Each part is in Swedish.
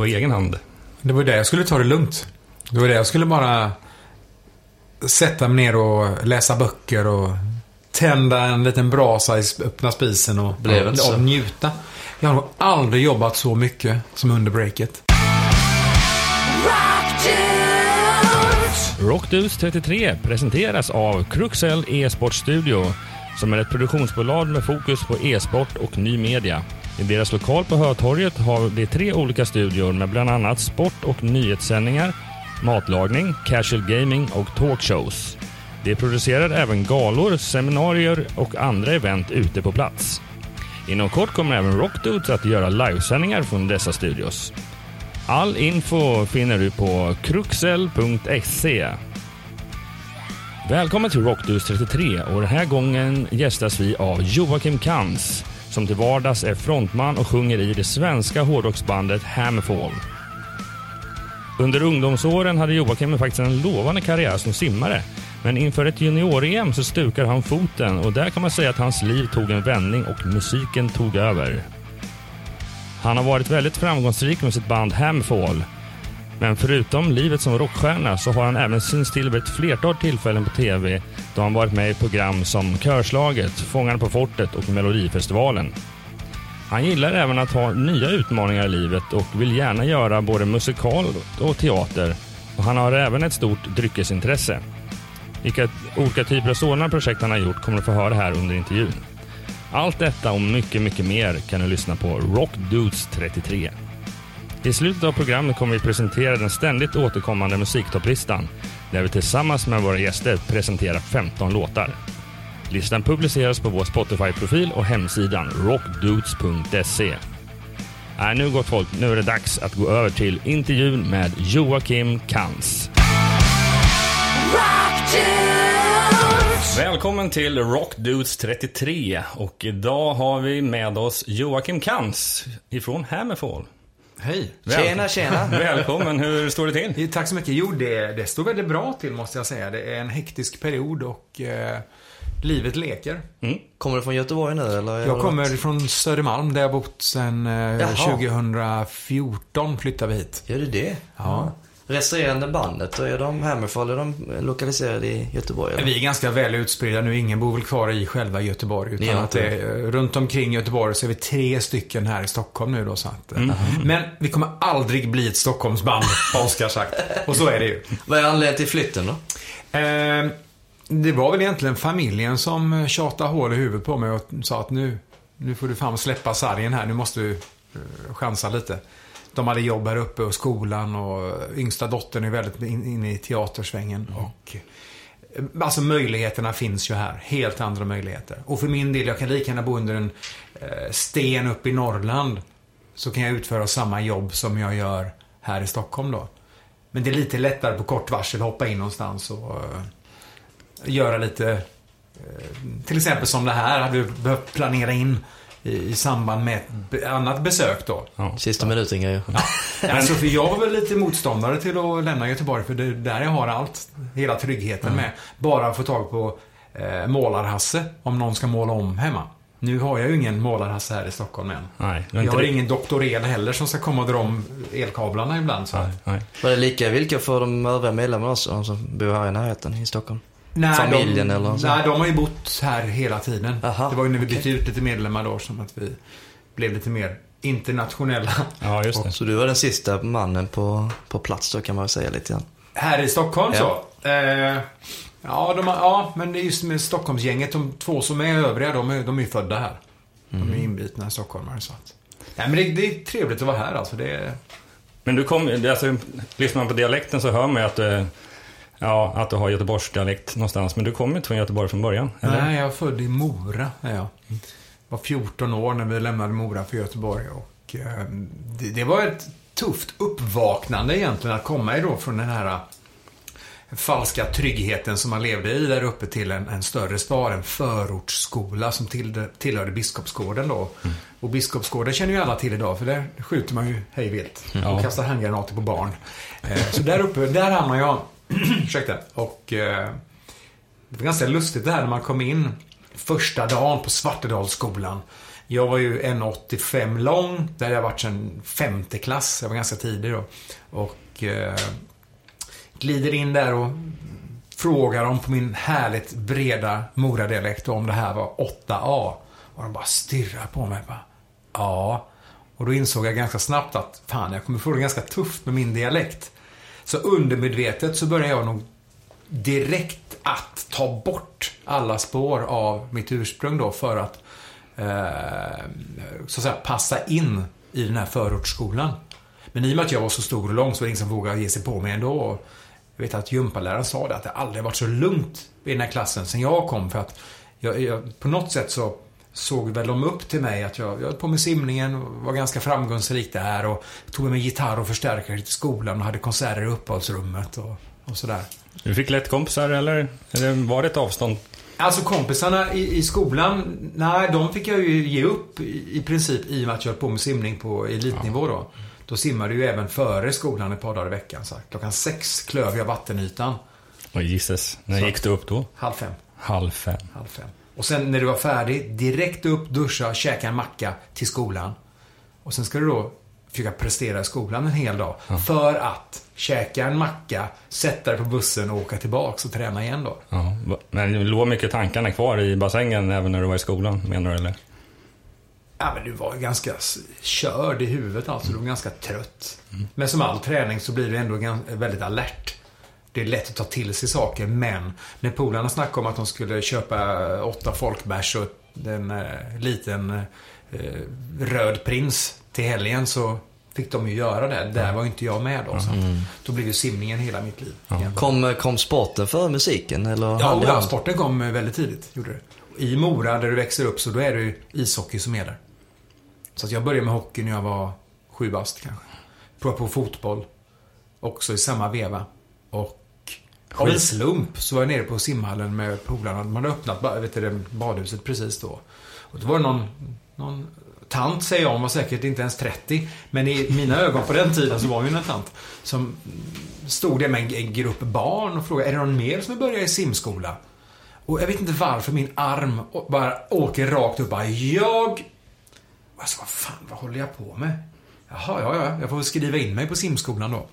på egen hand. Det var det jag skulle ta det lugnt. Det var det jag skulle bara sätta mig ner och läsa böcker och tända en liten brasa i öppna spisen och, så. och njuta. Jag har nog aldrig jobbat så mycket som under breaket. Rockdus 33 presenteras av Cruxel e-sport Studio som är ett produktionsbolag med fokus på e-sport och ny media. I deras lokal på Hötorget har de tre olika studior med bland annat sport och nyhetssändningar, matlagning, casual gaming och talkshows. De producerar även galor, seminarier och andra event ute på plats. Inom kort kommer även Rockdudes att göra livesändningar från dessa studios. All info finner du på kruxel.se. Välkommen till Rockdudes 33 och den här gången gästas vi av Joakim Kans som till vardags är frontman och sjunger i det svenska hårdrocksbandet Hammerfall. Under ungdomsåren hade Joakim faktiskt en lovande karriär som simmare men inför ett junior-EM så stukar han foten och där kan man säga att hans liv tog en vändning och musiken tog över. Han har varit väldigt framgångsrik med sitt band Hamfall. Men förutom livet som rockstjärna så har han även synts till vid ett flertal tillfällen på TV då han varit med i program som Körslaget, Fångarna på fortet och Melodifestivalen. Han gillar även att ha nya utmaningar i livet och vill gärna göra både musikal och teater. Och han har även ett stort dryckesintresse. Vilka olika typer av sådana projekt han har gjort kommer du få höra här under intervjun. Allt detta och mycket, mycket mer kan du lyssna på Rock Dudes 33. I slutet av programmet kommer vi presentera den ständigt återkommande musiktopplistan där vi tillsammans med våra gäster presenterar 15 låtar. Listan publiceras på vår Spotify-profil och hemsidan rockdudes.se. Nej, nu gott folk, nu är det dags att gå över till intervjun med Joakim Kans. Välkommen till Rock Dudes 33 och idag har vi med oss Joakim Kans ifrån Hammerfall. Hej! Tjena, tjena. Välkommen, hur står det till? Tack så mycket. Jo, det, det står väldigt bra till måste jag säga. Det är en hektisk period och eh, livet leker. Kommer du från Göteborg nu eller? Jag kommer från Södermalm där jag bott sedan eh, Jaha. 2014 flyttade vi hit. Gör du det? Ja. Resterande bandet, då är de Hammerfall, är de lokaliserade i Göteborg eller? Vi är ganska väl utspridda nu. Ingen bor väl kvar i själva Göteborg. Utan att det är, eh, runt omkring Göteborg så är vi tre stycken här i Stockholm nu då. Så att, eh, Men vi kommer aldrig bli ett Stockholmsband, har Oskar sagt. Och så är det ju. Vad är anledningen till flytten då? Eh, det var väl egentligen familjen som tjatade hål i huvudet på mig och sa att nu, nu får du fan släppa sargen här. Nu måste du eh, chansa lite. De hade jobb här uppe och skolan och yngsta dottern är väldigt in- inne i teatersvängen. Och, eh, alltså möjligheterna finns ju här. Helt andra möjligheter. Och för min del, jag kan lika gärna bo under en eh, sten uppe i Norrland. Så kan jag utföra samma jobb som jag gör här i Stockholm då. Men det är lite lättare på kort varsel att hoppa in någonstans och eh, göra lite, eh, till exempel som det här, hade du behövt planera in i, i samband med ett annat besök då. Sista minuten grejer. Alltså, för jag var väl lite motståndare till att lämna Göteborg, för det är där jag har allt, hela tryggheten med. Bara få tag på eh, målarhasse, om någon ska måla om hemma. Nu har jag ju ingen målarhasse här i Stockholm än. Nej, Jag har det. ingen doktor El heller som ska komma och dra om elkablarna ibland. Så. att- Nej. Var det lika villkor för de övriga medlemmarna också, som bor här i närheten i Stockholm? Nej, Familjen de, eller så? Nej, de har ju bott här hela tiden. Aha, det var ju när vi okej. bytte ut lite medlemmar då som att vi blev lite mer internationella. Ja, just det. Så du var den sista mannen på, på plats då kan man väl säga lite grann. Här i Stockholm Ja. så. Eh, ja, de ja, men det är just med Stockholmsgänget. De två som är övriga, de är, de är ju födda här. De är inbitna stockholmare. Så att. Nej, men det, det är trevligt att vara här alltså. Det är, Men du kom, alltså, lyssnar man på dialekten så hör man ju att du, ja, att du har Göteborgsdialekt någonstans. Men du kommer inte från Göteborg från början, eller? Nej, jag är född i Mora. Är jag. var 14 år när vi lämnade Mora för Göteborg. Och, eh, det, det var ett tufft uppvaknande egentligen att komma då från den här eh, falska tryggheten som man levde i där uppe till en, en större stad, en förortsskola som till, tillhörde Biskopsgården då. Och Biskopsgården känner ju alla till idag för där skjuter man ju hej vilt och Ja. kastar handgranater på barn. Eh, så där uppe, där hamnade jag. Ursäkta. Och eh, det var ganska lustigt det här när man kom in första dagen på Svartedalsskolan. Jag var ju 1,85 lång. där hade jag varit sedan femte klass. Jag var ganska tidig då. Och eh, glider in där och frågar dem på min härligt breda Moradialekt om det här var 8A. Och de bara stirrar på mig. Bara, ja. Och då insåg jag ganska snabbt att fan, jag kommer få det ganska tufft med min dialekt. Så undermedvetet så började jag nog direkt att ta bort alla spår av mitt ursprung då för att eh, så att säga passa in i den här förortsskolan. Men i och med att jag var så stor och lång så var det ingen som vågade ge sig på mig ändå. Jag vet att gympaläraren sa det, att det aldrig varit så lugnt i den här klassen sen jag kom. För att jag, jag, på något sätt så såg väl de upp till mig att jag, jag höll på med simningen och var ganska framgångsrik där och tog med mig gitarr och förstärkare till skolan och hade konserter i uppehållsrummet och, och sådär. Du fick lätt kompisar eller, eller var det ett avstånd? Alltså kompisarna i, i skolan, nej de fick jag ju ge upp i, i princip i och med att jag höll på med simning på elitnivå då. Då simmade ju även före skolan ett par dagar i veckan. Så klockan sex klöv jag vattenytan. Och gisses, när Så. gick du upp då? Halv fem. Halv fem. Halv fem. Och sen när du var färdig, direkt upp, duscha, käka en macka till skolan. Och sen ska du då försöka prestera i skolan en hel dag. För att käka en macka, sätta dig på bussen och åka tillbaks och träna igen då. Ja, men det låg mycket tankarna kvar i bassängen även när du var i skolan, menar du eller? Ja, men du var ganska körd i huvudet alltså. Du var ganska trött. Men som all träning så blir du ändå väldigt alert. Det är lätt att ta till sig saker, men när polarna snackade om att de skulle köpa eh, åtta folkbärs och en eh, liten eh, röd prins till helgen så fick de ju göra det. Där var ju inte jag med då. Så att, då blev ju simningen hela mitt liv. egentligen. Kom, kom sporten före musiken eller Ja, ja, sporten kom eh, väldigt tidigt. Gjorde det. I Mora, där du växer upp, så då är det ju ishockey som är där. Så att jag började med hockey när jag var sju bast kanske. Provade på fotboll. Också i samma veva. Och av en slump så var jag nere på simhallen med polarna. De hade öppnat vet du, badhuset precis då. Och då var det någon, någon tant, säger jag, hon var säkert inte ens 30. Men i mina ögon på den tiden så var hon en tant. Som stod där med en, grupp barn och frågade, är det någon mer som börjar i simskola? Och jag vet inte varför min arm bara åker rakt upp. Bara, jag... Alltså, vad fan, vad håller jag på med? Jaha, ja, ja, jag får skriva in mig på simskolan då.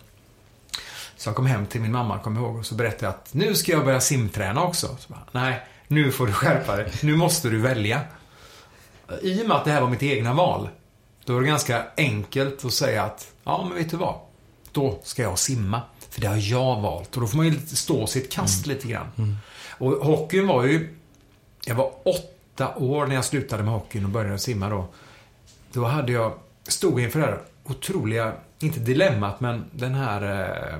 Så jag kom hem till min mamma, kom ihåg, och så berättade jag att nu ska jag börja simträna också. Så bara, Nej, nu får du skärpa dig. Nu måste du välja. I och med att det här var mitt egna val, då var det ganska enkelt att säga att, ja men vet du vad? Då ska jag simma. För det har jag valt. Och då får man ju stå sitt kast lite grann. Och hockeyn var ju, jag var åtta år när jag slutade med hockeyn och började simma då. Då hade jag, stod inför det här otroliga, inte dilemmat, men den här eh,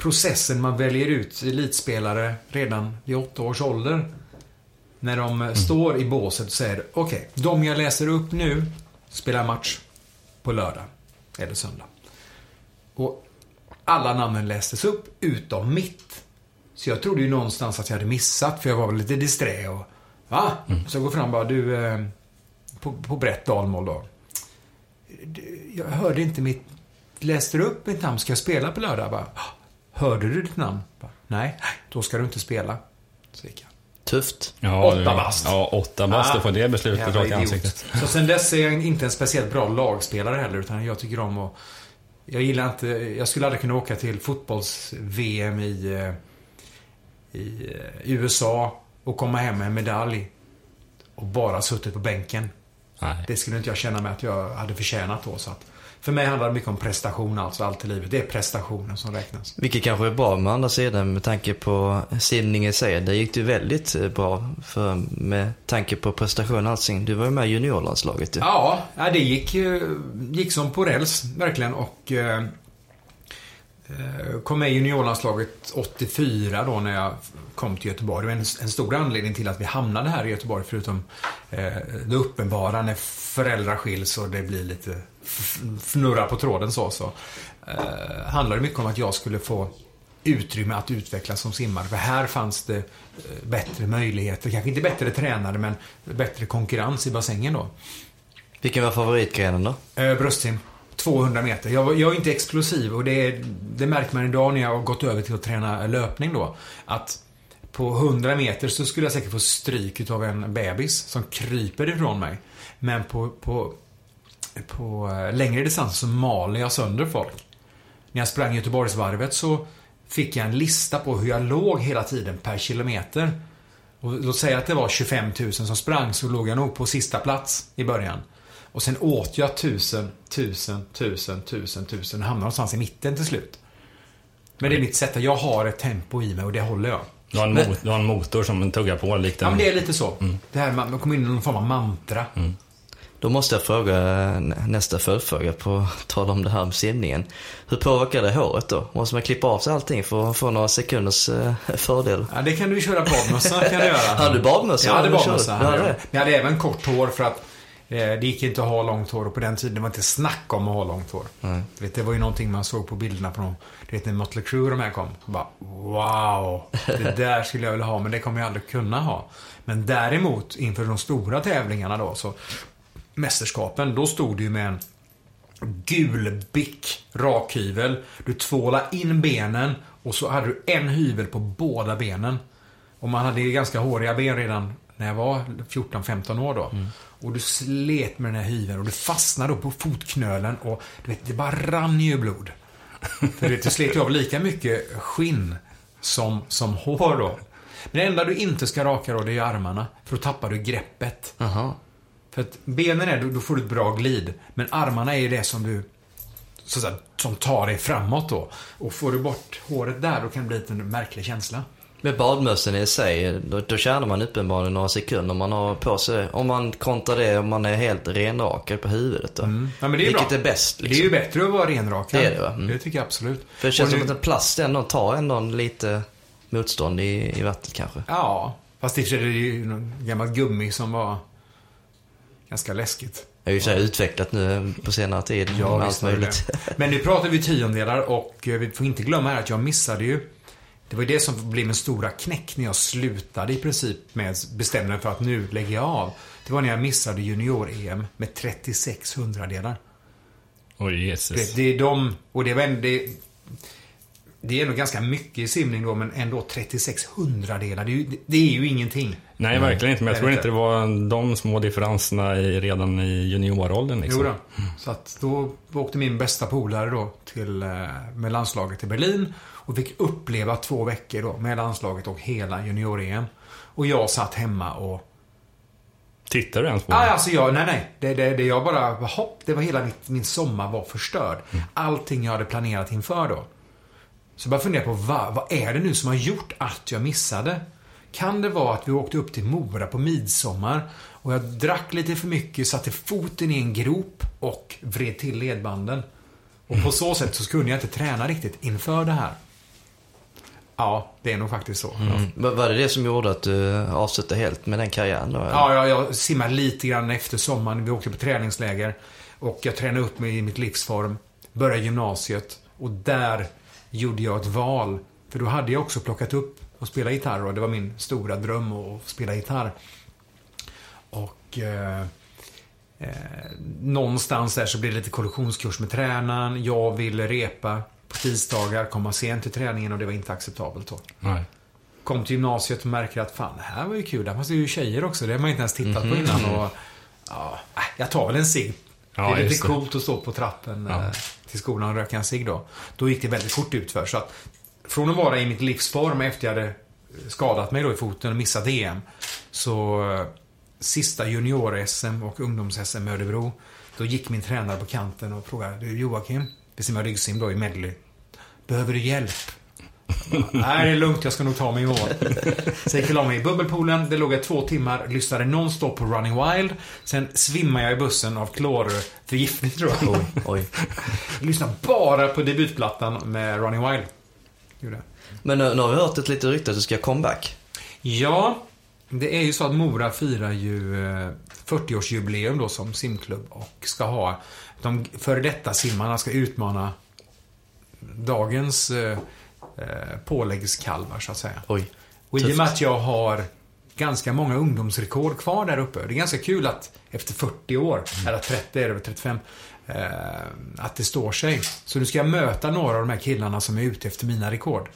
processen man väljer ut elitspelare redan vid åtta års ålder. När de eh, står i båset och säger, okej, de jag läser upp nu spelar match på lördag eller söndag. Och alla namnen lästes upp utom mitt. Så jag trodde ju någonstans att jag hade missat, för jag var väl lite disträ och... Va? Så jag går fram och bara, du... Eh, på, på Brett Dalmål då. Du, Jag hörde inte mitt... Läste du upp mitt namn? Ska jag spela på lördag? Jag Bara, "Ah, Hörde du ditt namn? Nej, då ska du inte spela. Så gick jag. Tufft. Ja, Åtta bast. Ja, åtta bast. Du får det beslutet rakt i ansiktet. Så sen dess är jag inte en speciellt bra lagspelare heller, utan jag tycker om att... Jag gillar inte... Jag skulle aldrig kunna åka till fotbolls-VM i, eh, i eh, USA och komma hem med en medalj och bara suttit på bänken. Nej. Det skulle inte jag känna mig att jag hade förtjänat då. Så att för mig handlar det mycket om prestation, alltså allt i livet. Det är prestationen som räknas. Vilket kanske är bra med andra sidan med tanke på simning i sig. Där gick du väldigt eh, bra för, med tanke på prestation och allting. Du var ju med i juniorlandslaget ju. Ja, det gick, gick som på räls, verkligen. Och eh, kom med i juniorlandslaget 84 då när jag kom till Göteborg. Det var en, en stor anledning till att vi hamnade här i Göteborg, förutom eh, det uppenbara när föräldrar skiljs och det blir lite fnurra på tråden så. så eh, handlade det mycket om att jag skulle få utrymme att utvecklas som simmare. För här fanns det eh, bättre möjligheter, kanske inte bättre tränare, men bättre konkurrens i bassängen då. Vilken var favoritgrenen då? Eh, bröstsim. 200 meter. Jag, jag är inte explosiv och det, är- det märker man idag när jag har gått över till att träna löpning då. Att på 100 meter så skulle jag säkert få stryk av en bebis som kryper ifrån mig. Men på, på, på eh, längre distans så maler jag sönder folk. När jag sprang Göteborgsvarvet så fick jag en lista på hur jag låg hela tiden per kilometer. Och låt säga att det var 25 000 som sprang så låg jag nog på sista plats i början. Och sen åt jag tusen, tusen, tusen, tusen, tusen och hamnade någonstans i mitten till slut. Men det är mitt sätt. Jag har ett tempo i mig och det håller jag. Du har en, mot, du har en motor som tuggar på likt en... Ja, men det är lite så. Mm. Det här, man kommer in i någon form av mantra. Mm. Då måste jag fråga nästa följdfråga på tal om det här med simningen. Hur påverkar det håret då? Måste man klippa av sig allting för att få några sekunders eh, fördel? Ja, det kan du köra badmössa kan du göra. Hade du badmössa? Ja, jag hade badmössa. Men jag hade även kort hår för att det gick inte att ha långt hår och på den tiden det var inte snack om att ha långt hår. Mm. Vet, det var ju någonting man såg på bilderna på dem. Du vet när Mötley Crüe och de här kom. Bara, wow, det där skulle jag vilja ha men det kommer jag aldrig kunna ha. Men däremot inför de stora tävlingarna då så mästerskapen, då stod du med en gul bick rakhyvel. Du tvålade in benen och så hade du en hyvel på båda benen. Och man hade ganska håriga ben redan när jag var 14-15 år då. Mm. Och du slet med den här hyveln och du fastnade på fotknölen och du vet, det bara rann ju blod. För du slet ju av lika mycket skinn som, som hår då. Men det enda du inte ska raka då, det är armarna. För då tappar du greppet. Aha. För att benen är, då får du ett bra glid. Men armarna är det som du, så att säga, som tar dig framåt då. Och får du bort håret där, då kan det bli en märklig känsla. Med badmössen i sig, då, då tjänar man uppenbarligen några sekunder om man har på sig. Om man kontrar det om man är helt renrakad på huvudet då. Mm. Ja, men det är Vilket bra. är bäst liksom. Det är ju bättre att vara renrakad. Det är det va? Mm. Det tycker jag absolut. För det känns nu... som att en plast ändå tar ändå lite motstånd i, i vattnet kanske. Ja, fast i och för sig är det ju någon gammal gummi som var ganska läskigt. Det är ju så utvecklat nu på senare tid. Ja, allt möjligt. Men nu pratar vi tiondelar och eh, vi får inte glömma här att jag missade ju det var ju det som blev min stora knäck när jag slutade i princip med bestämde mig för att nu lägger jag av. Det var när jag missade junior-EM med 36 hundradelar. Oj, Jesus. Det, det är de, och det var det, det är nog ganska mycket i simning då, men ändå 36 hundradelar. Det, är ju, det är ju ingenting. Nej, verkligen inte. Men jag tror inte det var de små differenserna i, redan i junioråldern. Liksom. Jo då. Så att då åkte min bästa polare då till, eh, med landslaget till Berlin och fick uppleva två veckor då med landslaget och hela junior-EM. Och jag satt hemma och... Tittar du ens på det? Ah, alltså jag, nej, nej. Det, det, det jag bara, hopp, det var hela mitt, min sommar var förstörd. Mm. Allting jag hade planerat inför då. Så jag började fundera på vad, vad är det nu som har gjort att jag missade? Kan det vara att vi åkte upp till Mora på midsommar och jag drack lite för mycket, satte foten i en grop och vred till ledbanden. Och på så sätt så kunde jag inte träna riktigt inför det här. Ja, det är nog faktiskt så. Mm. Var det det som gjorde att du avslutade helt med den karriären då? Ja, jag, jag simmade lite grann efter sommaren. Vi åkte på träningsläger. Och jag tränade upp mig i mitt livsform. Började gymnasiet. Och där gjorde jag ett val. För då hade jag också plockat upp och spela gitarr. Och det var min stora dröm att spela gitarr. Och eh, eh, någonstans där så blev det lite kollektionskurs med tränaren. Jag ville repa på tisdagar, komma sent till träningen och det var inte acceptabelt då. Nej. Kom till gymnasiet och märkte att fan, det här var ju kul. Där fanns det ju tjejer också. Det har man inte ens tittat mm -hmm. på innan. Och, ja, äh, jag tar väl en cigg. Ja, det är lite coolt att stå på trappen ja. Eh, till skolan och röka en cigg då. Då gick det väldigt fort utför. Så att från att vara i mitt livsform efter jag hade skadat mig då i foten och missat EM. Så eh, sista junior-SM och ungdoms-SM i Örebro. Då gick min tränare på kanten och frågade, du Joakim, vi simmar ryggsim då i medley. Behöver du hjälp? Nej, det är lugnt. Jag ska nog ta mig i mål. Så jag la mig i bubbelpoolen. Det låg jag två timmar. Lyssnade nonstop på Running Wild. Sen svimmade jag i bussen av klorförgiftning tror jag. Oj, oj. Lyssnade bara på debutplattan med Running Wild. Gjorde. Men nu, nu har vi hört ett litet rykte att du ska comeback. Ja, det är ju så att Mora firar ju 40-årsjubileum eh, då som simklubb och ska ha de före detta simmarna ska utmana dagens eh, eh, påläggskalvar, så att säga. Oj. Och i och med att jag har ganska många ungdomsrekord kvar där uppe. Det är ganska kul att efter 40 år, mm. eller 30 eller 35, eh, att det står sig. Så nu ska jag möta några av de här killarna som är ute efter mina rekord.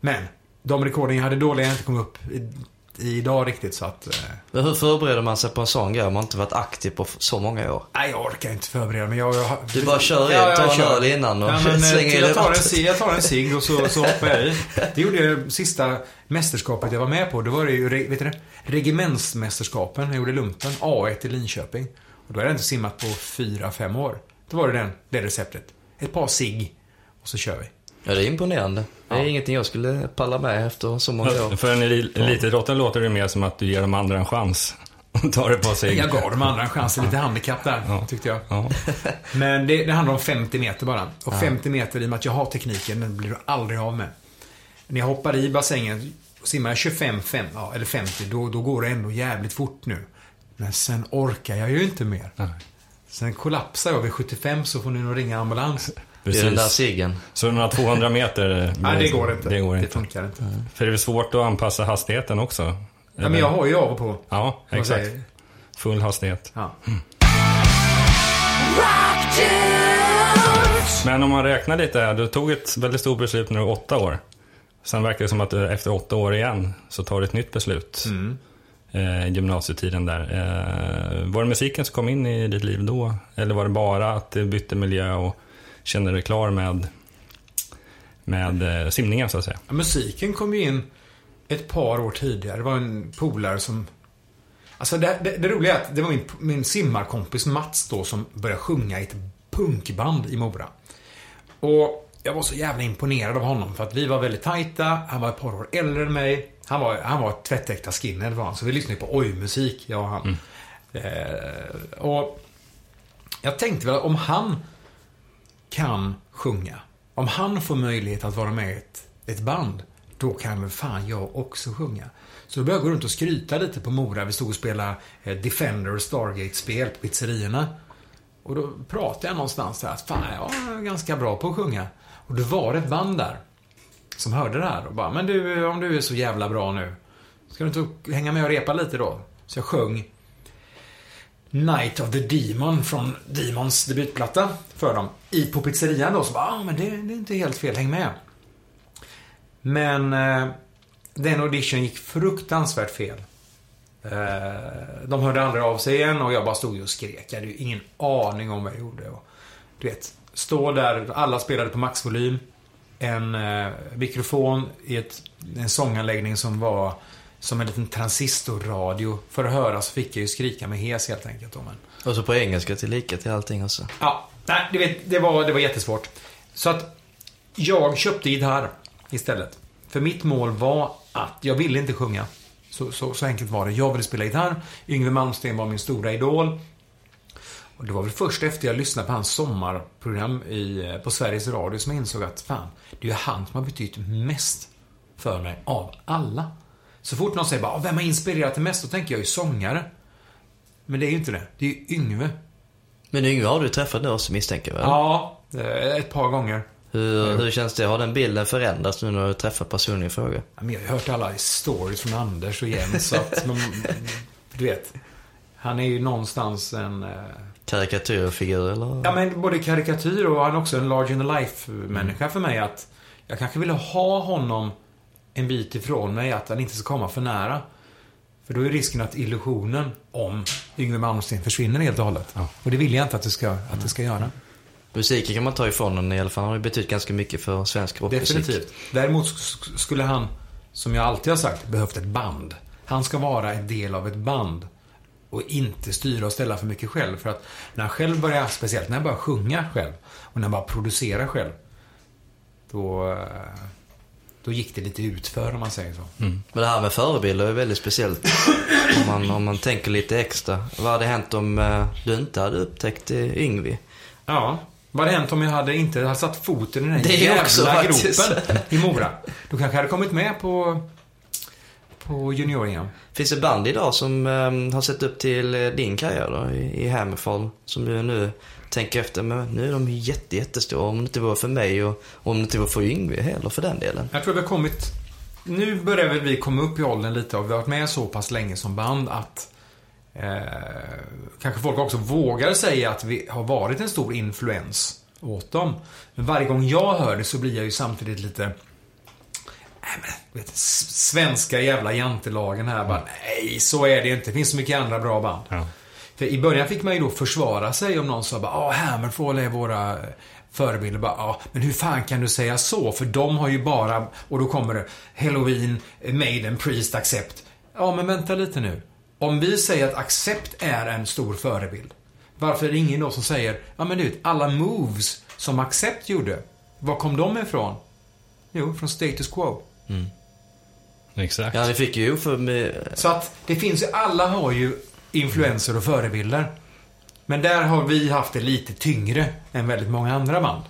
Men de rekorden jag hade då lär jag inte komma upp idag riktigt så att... Eh, Men hur förbereder man sig på en sån grej om man inte varit aktiv på så många år? nej, jag orkar inte förbereda mig. Jag, jag, Du bara kör in, Ja, jag tar en kör. öl innan och Ja, men, eh, slänger i jag, tar en, jag tar en cigg och så, så hoppar jag i. Det gjorde jag sista mästerskapet jag var med på. Det var det ju, vet du det? Regementsmästerskapen. Jag gjorde lumpen. A1 i Linköping. Och då hade jag inte simmat på fyra fem år. Då var det den, det receptet. Ett par cigg och så kör vi. Ja, det är imponerande. Det är Ja. ingenting jag skulle palla med efter så många år. För en eli- elitidrottare låter det mer som att du ger de andra en chans. Och tar det på sig. Jag gav de andra en chans. Lite handikapp där, Ja. tyckte jag. Ja. Men det, det handlar om 50 meter bara. Och 50 meter, i och med att jag har tekniken, den blir du aldrig av med. När jag hoppar i bassängen, simmar jag 25, 5, ja, eller 50, då, då går det ändå jävligt fort nu. Men sen orkar jag ju inte mer. Nej. Sen kollapsar jag vid 75 så får ni nog ringa ambulans. Det är den där Precis. ciggen. Så några 200 meter? Nej, det går inte. Det går Det inte. funkar inte. För det är väl svårt att anpassa hastigheten också? Ja, men jag har ju av och på. Ja, exakt. Full hastighet. Ja. Men om man räknar lite här, du tog ett väldigt stort beslut när du var åtta år. Sen verkar det som att du efter åtta år igen så tar du ett nytt beslut. Mm. Eh, gymnasietiden där. Eh, var det musiken som kom in i ditt liv då? Eller var det bara att du bytte miljö och kände dig klar med, med eh, simningen så att säga? Ja, musiken kom ju in ett par år tidigare. Det var en polare som... Alltså det, det, det roliga är att det var min, min simmarkompis Mats då som började sjunga i ett punkband i Mora. Och jag var så jävla imponerad av honom för att vi var väldigt tajta. Han var ett par år äldre än mig. Han var, han var ett tvättäkta skinhead var han. Så vi lyssnade på oj-musik, jag och han. Eh, och jag tänkte väl om han kan sjunga. Om han får möjlighet att vara med i ett, ett band, då kan väl fan jag också sjunga. Så då började jag gå runt och skryta lite på Mora. Vi stod och spelade eh, Defender och Stargate-spel på pizzerierna. Och då pratade jag någonstans där att fan, jag är ganska bra på att sjunga. Och det var ett band där som hörde det här och bara, men du, om du är så jävla bra nu, ska du inte hänga med och repa lite då? Så jag sjöng Night of the Demon från Demons debutplatta för dem. I, på pizzerian då, så bara, ah, men det, det är inte helt fel, häng med. Men eh, den audition gick fruktansvärt fel. Eh, de hörde aldrig av sig igen och jag bara stod och skrek. Jag hade ju ingen aning om vad jag gjorde. Och, du vet, stå där, alla spelade på maxvolym. En eh, mikrofon i ett, en sånganläggning som var som en liten transistorradio. För att höra så fick jag ju skrika med hes helt enkelt. Och så på engelska till lika till allting också. Ja, nej, du vet, det var, det var jättesvårt. Så att jag köpte gitarr istället. För mitt mål var att jag ville inte sjunga. Så, så, så enkelt var det. Jag ville spela gitarr. Yngwie Malmsteen var min stora idol. Och det var väl först efter jag lyssnade på hans sommarprogram i, eh, på Sveriges Radio som jag insåg att fan, det är ju han som har betytt mest för mig av alla. Så fort någon säger bara, ah, vem har inspirerat dig mest? Då tänker jag ju sångare. Men det är ju inte det. Det är ju Yngve. Men Yngve har du träffat nu också misstänker jag? Ja, eh, ett par gånger. Hur, hur känns det? Har den bilden förändrats nu när du träffat personen i fråga? Jag har hört alla stories från Anders och Jens, så att de, du vet. Han är ju någonstans en... eh, Karikatyrfigur eller? Ja, men både karikatyr och han är också en large in the life-människa för mig. Att jag kanske ville ha honom en bit ifrån mig, att han inte ska komma för nära. För då är risken att illusionen om Yngwie Malmsteen försvinner helt och hållet. Och det vill jag inte att det ska, att det ska göra. Musiken kan man ta ifrån den i alla fall. Han har ju betytt ganska mycket för svensk rockmusik. Definitivt. Däremot sk- skulle han, som jag alltid har sagt, behövt ett band. Han ska vara en del av ett band. Och inte styra och ställa för mycket själv. För att när han själv börjar, speciellt när han börjar sjunga själv. Och när han bara producerar själv. Då, eh, då gick det lite utför om man säger så. Men det här med förebilder är väldigt speciellt. om, man, om man tänker lite extra. Vad hade hänt om eh, du inte hade upptäckt eh, Yngwie? Ja. Vad hade hänt om jag hade inte hade satt foten i den här Det är jävla också faktiskt. gropen i Mora? Då kanske jag hade kommit med på, på junior Finns det band idag som eh, har sett upp till eh, din karriär då, i, i Hammerfall? Som du nu tänker efter, men nu är de ju jätte, jättestora. Om det inte var för mig och om det inte var för Yngwie heller för den delen. Jag tror vi har kommit... Nu börjar väl vi komma upp i åldern lite och vi har varit med så pass länge som band att eh, kanske folk också vågar säga att vi har varit en stor influens åt dem. Men varje gång jag hör det så blir jag ju samtidigt lite... men, vet, svenska jävla jantelagen här bara, nej så är det inte. Det finns så mycket andra bra band. Ja. För i början fick man ju då försvara sig om någon sa bara, ja Hammerfall är våra eh, förebilder. Bara, ja, men hur fan kan du säga så? För de har ju bara, och då kommer det, Halloween, eh, Maiden, Priest, Accept. Ja, men vänta lite nu. Om vi säger att Accept är en stor förebild. Varför är det ingen då som säger, ja men du vet, alla moves som Accept gjorde, var kom de ifrån? Jo, från Status Quo. Exakt. Ja, ni fick ju för med, Så att det finns ju, alla har ju influenser och förebilder. Men där har vi haft det lite tyngre än väldigt många andra band.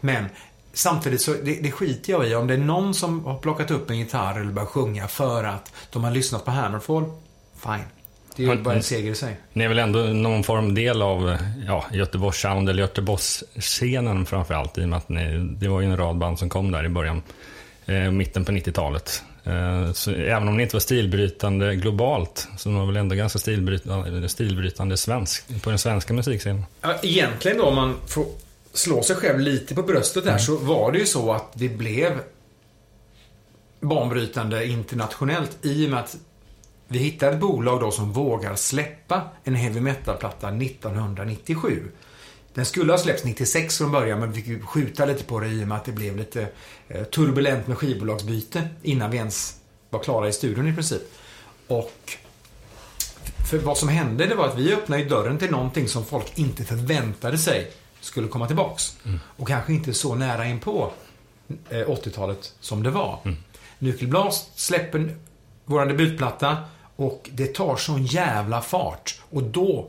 Men samtidigt så, det, det skiter jag i. Om det är någon som har plockat upp en gitarr eller börjat sjunga för att de har lyssnat på Hammerfall, fine. Det är ju bara en seger i sig. Ni är väl ändå någon form del av ja, Göteborgs sound eller Göteborgsscenen framför allt i och med att ni, det var ju en rad band som kom där i början, eh, mitten på 90-talet. Eh, så även om ni inte var stilbrytande globalt så var väl ändå ganska stilbrytande, stilbrytande svensk, på den svenska musikscenen. Ja, egentligen då, om man får slå sig själv lite på bröstet här, så var det ju så att det blev banbrytande internationellt i och med att vi hittade ett bolag då som vågar släppa en heavy metal-platta 1997. Den skulle ha släppts 96 från början, men vi fick ju skjuta lite på det i och med att det blev lite eh, turbulent med skivbolagsbyte innan vi ens var klara i studion i princip. Och för vad som hände det var att vi öppnade ju dörren till någonting som folk inte förväntade sig skulle komma tillbaks. Och kanske inte så nära in på eh, 80-talet som det var. Mm. Nyckelblast släpper vår debutplatta och det tar sån jävla fart. Och då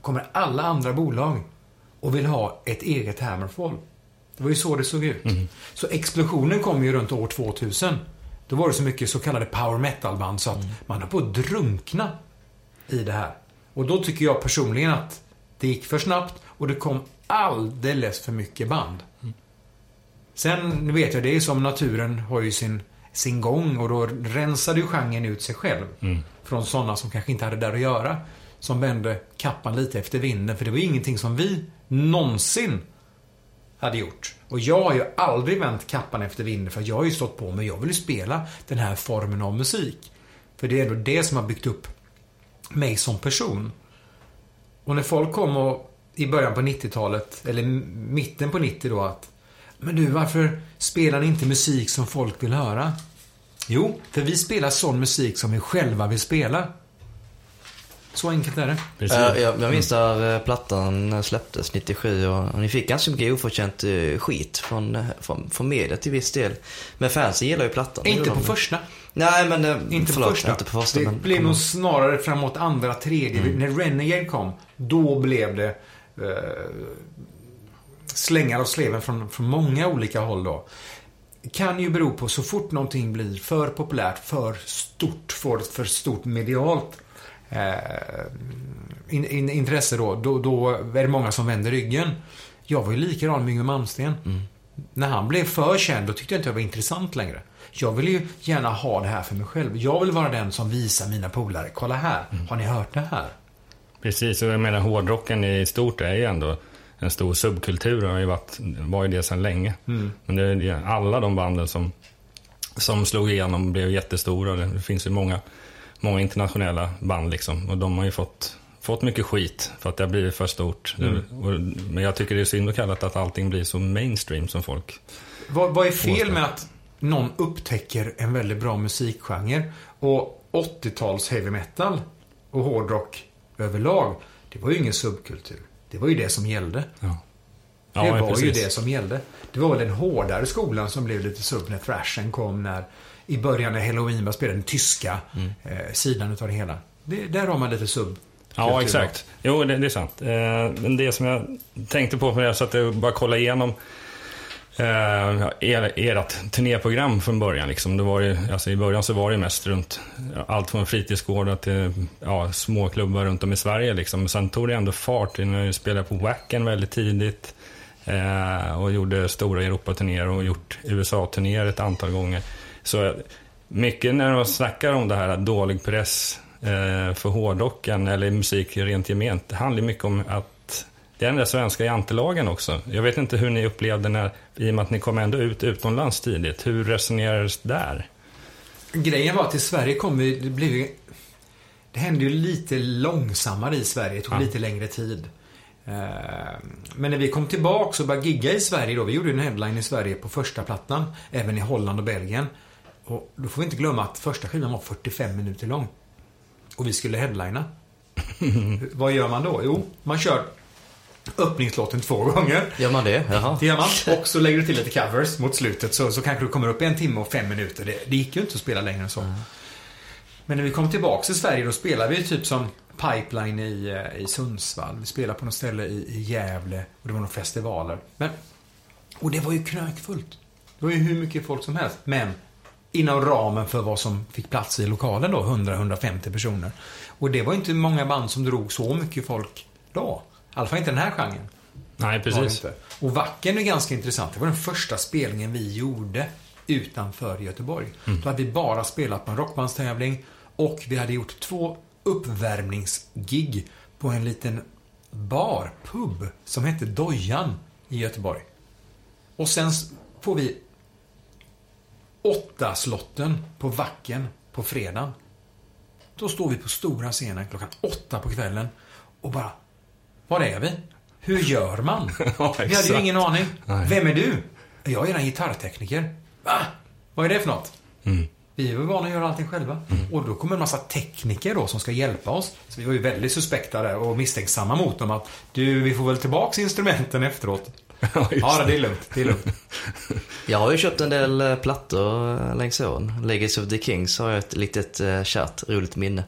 kommer alla andra bolag och vill ha ett eget Hammerfall. Det var ju så det såg ut. Så explosionen kom ju runt år 2000. Då var det så mycket så kallade power metal-band så att man höll på att drunkna i det här. Och då tycker jag personligen att det gick för snabbt och det kom alldeles för mycket band. Sen nu vet jag, det är som naturen har ju sin, sin gång och då rensade ju genren ut sig själv. Från sådana som kanske inte hade där att göra. Som vände kappan lite efter vinden. För det var ingenting som vi någonsin hade gjort. Och jag har ju aldrig vänt kappan efter vinden för jag har ju stått på mig. Jag vill ju spela den här formen av musik. För det är ändå det som har byggt upp mig som person. Och när folk kom och i början på 90-talet, eller mitten på 90 då, att Men du, varför spelar ni inte musik som folk vill höra? Jo, för vi spelar sån musik som vi själva vill spela. Så enkelt är det. Precis. Eh, jag, jag minns när eh, plattan släpptes 97 och, och ni fick ganska mycket oförtjänt eh, skit från, från, från media till viss del. Men fansen gillar ju plattan. Inte på de. första. Nej men, Inte förlåt, på första. inte på första det men... blev nog snarare framåt andra, tredje. När Renegade kom, då blev det eh, slängar av sleven från, från många olika håll då. Kan ju bero på så fort någonting blir för populärt, för stort, får ett för stort medialt in, in, intresse då, då, då är det många som vänder ryggen. Jag var ju likadan med Yngwie Malmsteen. När han blev för känd, då tyckte jag inte jag var intressant längre. Jag vill ju gärna ha det här för mig själv. Jag vill vara den som visar mina polare, kolla här, har ni hört det här? Precis, och jag menar hårdrocken i stort är ju ändå en stor subkultur och har ju varit, var ju det sedan länge. Men det är det- alla de banden som, som slog igenom blev jättestora. Det finns ju många, många internationella band liksom och de har ju fått, fått mycket skit för att det har blivit för stort. Och, men jag tycker det är synd att kalla det att allting blir så mainstream som folk. Vad, vad är fel med att någon upptäcker en väldigt bra musikgenre och 80-tals heavy metal och hårdrock överlag, det var ju ingen subkultur. Det var ju det som gällde. Ja. Det var ju precis. det som gällde. Det var väl den hårdare skolan som blev lite sub när thrashen kom när i början när Halloween var spelade den tyska eh, sidan utav det hela. Det, där har man lite sub. Ja, exakt. Jo, det, det är sant. Eh, men det som jag tänkte på, när jag satt och bara kollade igenom eh, er, ert turnéprogram från början. Liksom. Det var ju, alltså, I början så var det mest runt allt från fritidsgårdar till ja, småklubbar runt om i Sverige. Liksom. Men sen tog det ändå fart. Ni spelade på Wacken väldigt tidigt eh, och gjorde stora Europaturnéer och gjort USA-turnéer ett antal gånger. Så mycket när de snackar om det här dålig press eh, för hårdrocken eller musik rent gement. Det handlar mycket om att det är den där svenska jantelagen också. Jag vet inte hur ni upplevde när, i och med att ni kom ändå ut utomlands tidigt. Hur resonerades där? Grejen var att i Sverige kom vi, det blev det hände ju lite långsammare i Sverige. Det tog Ja. lite längre tid. Eh, Men när vi kom tillbaka och började gigga i Sverige då, vi gjorde en headline i Sverige på första plattan, även i Holland och Belgien. Och då får vi inte glömma att första skivan var 45 minuter lång. Och vi skulle headlina. Vad gör man då? Jo, man kör öppningslåten två gånger. Gör man det? Jaha. Det gör man. Och så lägger du till lite covers mot slutet så, så kanske du kommer upp i en timme och fem minuter. Det, det gick ju inte att spela längre än så. Men när vi kom tillbaka till Sverige då spelade vi typ som Pipeline i, eh, i Sundsvall. Vi spelade på något ställe i, i Gävle och det var några festivaler. Men, och det var ju knökfullt. Det var ju hur mycket folk som helst. Men inom ramen för vad som fick plats i lokalen då, 100-150 personer. Och det var inte många band som drog så mycket folk då. I alla fall inte den här genren. Nej, precis. Och Wacken är ganska intressant. Det var den första spelningen vi gjorde utanför Göteborg. Då hade vi bara spelat på en rockbandstävling och vi hade gjort två uppvärmningsgig på en liten bar, pub, som hette Dojan i Göteborg. Och sen får vi åtta slotten på Wacken på fredagen. Då står vi på stora scenen klockan åtta på kvällen och bara, var är vi? Hur gör man? Ja, vi hade ju ingen aning. Nej. Vem är du? Jag är en gitarrtekniker. Va? Vad är det för något? Mm. Vi är väl vana att göra allting själva. Och då kommer en massa tekniker då som ska hjälpa oss. Så vi var ju väldigt suspekta där och misstänksamma mot dem att du, vi får väl tillbaks instrumenten efteråt. Ja, Ja, det. är lugnt. Det är lugnt. Jag har ju köpt en del eh, plattor eh, längs åren. Legacy of the Kings har jag ett litet eh, kärt, roligt minne.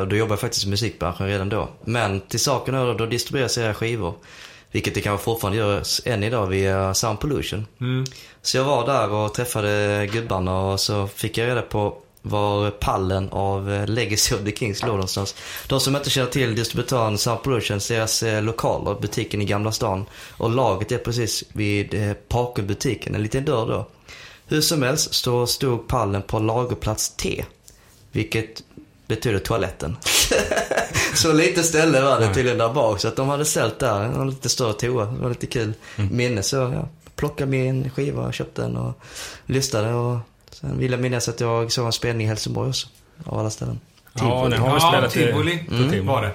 Och då jobbade jag faktiskt i musikbranschen redan då. Men till saken då, då distribueras era skivor. Vilket det kanske fortfarande görs än idag via Sound Pollution. Mm. Så jag var där och träffade gubbarna och så fick jag reda på var pallen av eh, Legacy of the Kings låg någonstans. De som inte känner till distributören Sound Pollution, deras eh, lokaler, butiken i Gamla stan. Och laget är precis vid eh, Paco-butiken, en liten dörr då. Hur som helst så stod pallen på lagerplats T. Vilket betyder toaletten. så lite ställe var det tydligen där bak. Så att de hade ställt där, en lite större toa. Det var lite kul minne. Så jag plockade min skiva, köpte den och lyssnade. Och sen vill jag minnas att jag såg en spelning i Helsingborg också. Av alla ställen. Ja, ni har Ja, spelat i- Tivoli Tivoli. var det.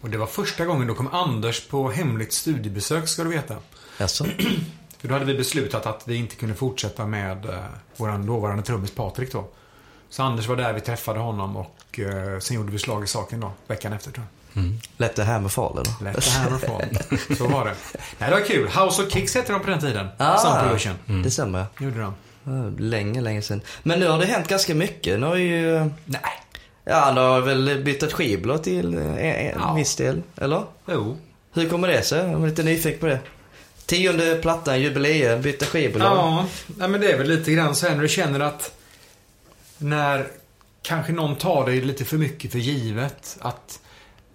Och det var första gången då kom Anders på hemligt studiebesök, ska du veta. Jaså? För då hade vi beslutat att vi inte kunde fortsätta med eh, vår dåvarande trummis Patrik då. Så Anders var där, vi träffade honom och eh, sen gjorde vi slag i saken då, veckan efter tror jag. Let the hammer fall eller? Lätt det här och fall. Så var det. Nej, det var kul. House of Kicks hette de på den tiden. Ah. Sound Pollution. Det stämmer. Gjorde de. Länge, länge sedan. Men nu har det hänt ganska mycket. Nu har ju... Nej. Ja, nu har väl bytt ett skivbolag till eh, en, en Ja. viss del, eller? Jo. Hur kommer det sig? Jag är lite nyfiken på det. Tionde plattan, jubileum, byta skivbolag. Ja, men det är väl lite grann så här när du känner att när kanske någon tar dig lite för mycket för givet. Att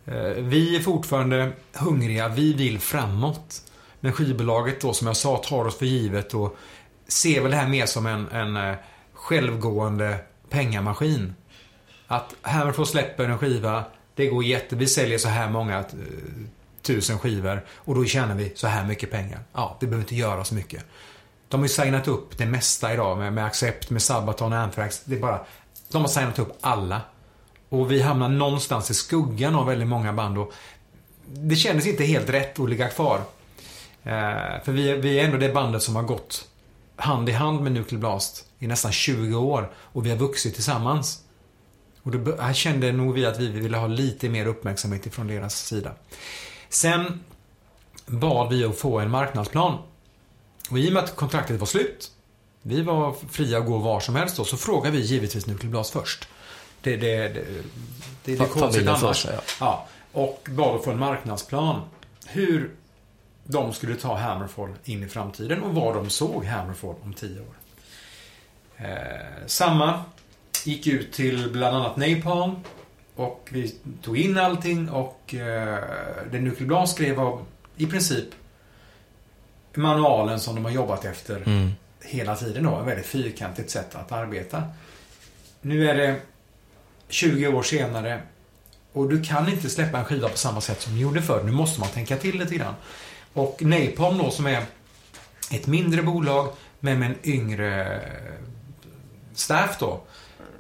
eh, vi är fortfarande hungriga, vi vill framåt. Men skivbolaget då som jag sa tar oss för givet och ser väl det här mer som en, en eh, självgående pengamaskin. Att Hammerfall släpper en skiva, det går jätte... Vi säljer så här många eh, tusen skivor och då tjänar vi så här mycket pengar. Ja, det behöver inte göra så mycket. De har ju signat upp det mesta idag med, med Accept, med Sabaton och Anthrax. Det är bara... De har signat upp alla. Och vi hamnar någonstans i skuggan av väldigt många band och det kändes inte helt rätt att ligga kvar. Eh, för vi, vi är ändå det bandet som har gått hand i hand med Nuclear Blast i nästan 20 år och vi har vuxit tillsammans. Och då, här kände nog vi att vi ville ha lite mer uppmärksamhet ifrån deras sida. Sen bad vi att få en marknadsplan. Och i och med att kontraktet var slut, vi var fria att gå var som helst då, så frågade vi givetvis Nuclear Blast först. Det, det, det, det, det är konstigt annars. först, ja. Ja, och bad att få en marknadsplan. Hur de skulle ta Hammerfall in i framtiden och var de såg Hammerfall om tio år. Eh, samma gick ut till bland annat Napalm och vi tog in allting och eh, det Blast skrev var i princip manualen som de har jobbat efter Mm. hela tiden då. Ett väldigt fyrkantigt sätt att arbeta. Nu är det 20 år senare och du kan inte släppa en skiva på samma sätt som du gjorde förr. Nu måste man tänka till lite grann. Och Napalm då som är ett mindre bolag men med en yngre staff då.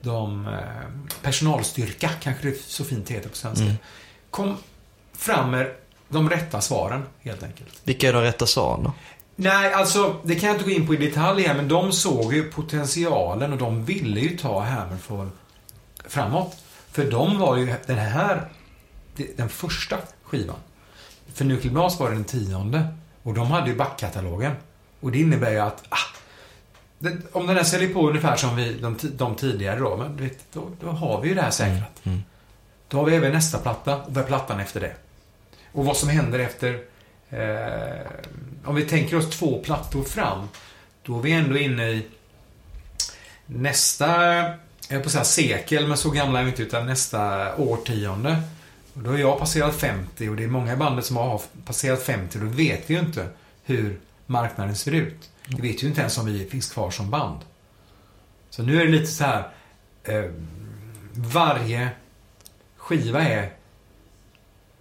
de eh, personalstyrka, kanske det så fint heter på svenska, kom fram med de rätta svaren helt enkelt. Vilka är de rätta svaren då? Nej, alltså det kan jag inte gå in på i detalj här, men de såg ju potentialen och de ville ju ta Hammerfall framåt. För de var ju den här, den första skivan. För Nuclear Blast var den tionde. Och de hade ju backkatalogen. Och det innebär ju att, ah, det, om den här säljer på ungefär som vi, de, de tidigare då, men vet, då, då har vi ju det här säkrat. Mm. Då har vi även nästa platta och vad är plattan efter det? Och vad som händer efter eh, om vi tänker oss två plattor fram, då är vi ändå inne i nästa, jag på säga sekel, men så gamla är vi inte, utan nästa årtionde. Och då har jag passerat 50 och det är många i bandet som har passerat 50. Då vet vi ju inte hur marknaden ser ut. Vi vet ju inte ens om vi finns kvar som band. Så nu är det lite så här, eh, varje skiva är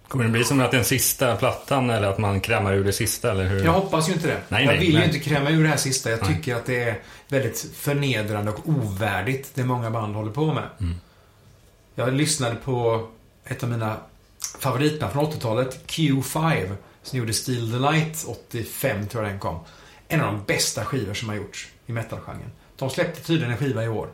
Kommer det bli som att den sista plattan eller att man krämar ur det sista eller hur? Jag hoppas ju inte det. Nej, jag nej, vill nej. ju inte kräma ur det här sista. Jag tycker att det är väldigt förnedrande och ovärdigt det många band håller på med. Mm. Jag lyssnade på ett av mina favoritband från 80-talet, Q5, som gjorde Steal the Light 85, tror jag den kom. En av de bästa skivor som har gjorts i metalgenren. De släppte tydligen en skiva i år.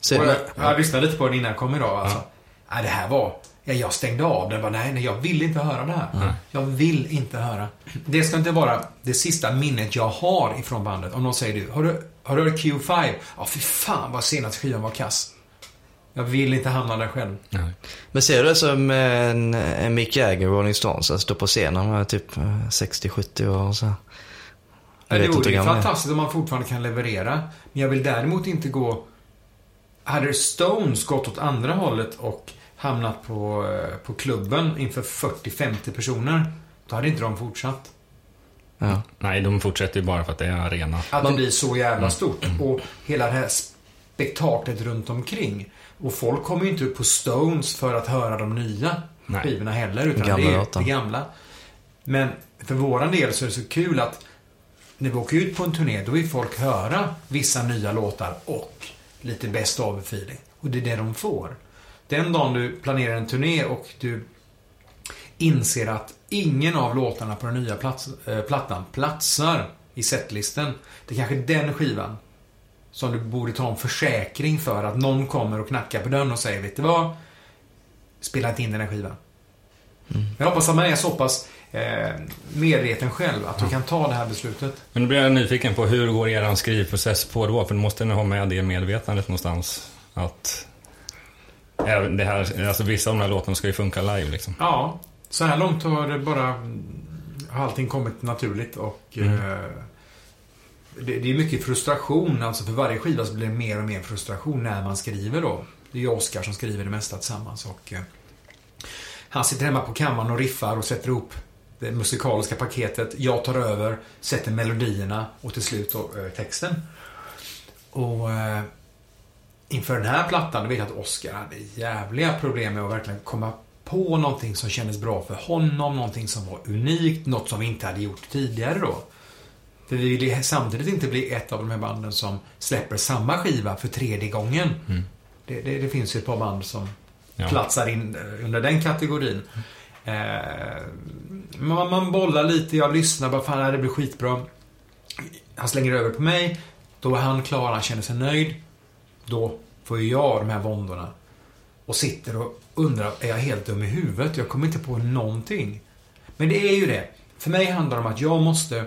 Så, jag, jag lyssnade lite på den innan jag kom idag. Alltså. Nej, det här var... Ja, jag stängde av den. Bara, nej, nej, jag vill inte höra det här. Nej. Jag vill inte höra. Det ska inte vara det sista minnet jag har ifrån bandet. Om någon säger du, har du, har du hört Q5? Ja, fy fan vad senaste skivan var kass. Jag vill inte hamna där själv. Nej. men ser du det som en, en Mick Jagger, Rolling Stones, att stå på scenen med typ eh, 60-70 år och så? Ja, Jag det vore ju fantastiskt om man fortfarande kan leverera. Men jag vill däremot inte gå... Hade Stones gått åt andra hållet och hamnat på, eh, på klubben inför 40-50 personer, då hade inte de fortsatt. Ja. Nej, de fortsätter ju bara för att det är arena. Att Man- det blir så jävla stort. Och hela det här spektaklet runt omkring. Och folk kommer ju inte upp på Stones för att höra de nya Nej. skivorna heller. Utan Gamla det är det gamla. Men för våran del så är det så kul att när vi åker ut på en turné, då vill folk höra vissa nya låtar och lite best of feeling. Och det är det de får. Den dagen du planerar en turné och du inser att ingen av låtarna på den nya plats, eh, plattan platsar i setlisten. Det är kanske den skivan som du borde ta en försäkring för att någon kommer och knackar på dörren och säger, vet du vad? Spela inte in den här skivan. Jag hoppas att man är så pass eh, medveten själv att du kan ta det här beslutet. Men då blir jag nyfiken på hur går er skrivprocess på då? För du måste nog ha med det medvetandet någonstans. Att det här, alltså vissa av de här låtarna ska ju funka live liksom. Ja, så här långt har det bara har allting kommit naturligt och eh, det, det är mycket frustration. Alltså för varje skiva så blir det mer och mer frustration när man skriver då. Det är ju Oskar som skriver det mesta tillsammans och eh, han sitter hemma på kammaren och riffar och sätter ihop det musikaliska paketet. Jag tar över, sätter melodierna och till slut då, eh, texten. Och eh, inför den här plattan, då vet jag att Oskar hade jävliga problem med att verkligen komma på någonting som kändes bra för honom, någonting som var unikt, något som vi inte hade gjort tidigare då. För vi vill ju samtidigt inte bli ett av de här banden som släpper samma skiva för tredje gången. Det, det, det finns ju ett par band som Ja. platsar in eh, under den kategorin. Eh, man, man bollar lite, jag lyssnar bara, fan det blir skitbra. Han slänger över på mig. Då är han klar, han känner sig nöjd. Då får ju jag de här våndorna. Och sitter och undrar, är jag helt dum i huvudet? Jag kommer inte på någonting. Men det är ju det. För mig handlar det om att jag måste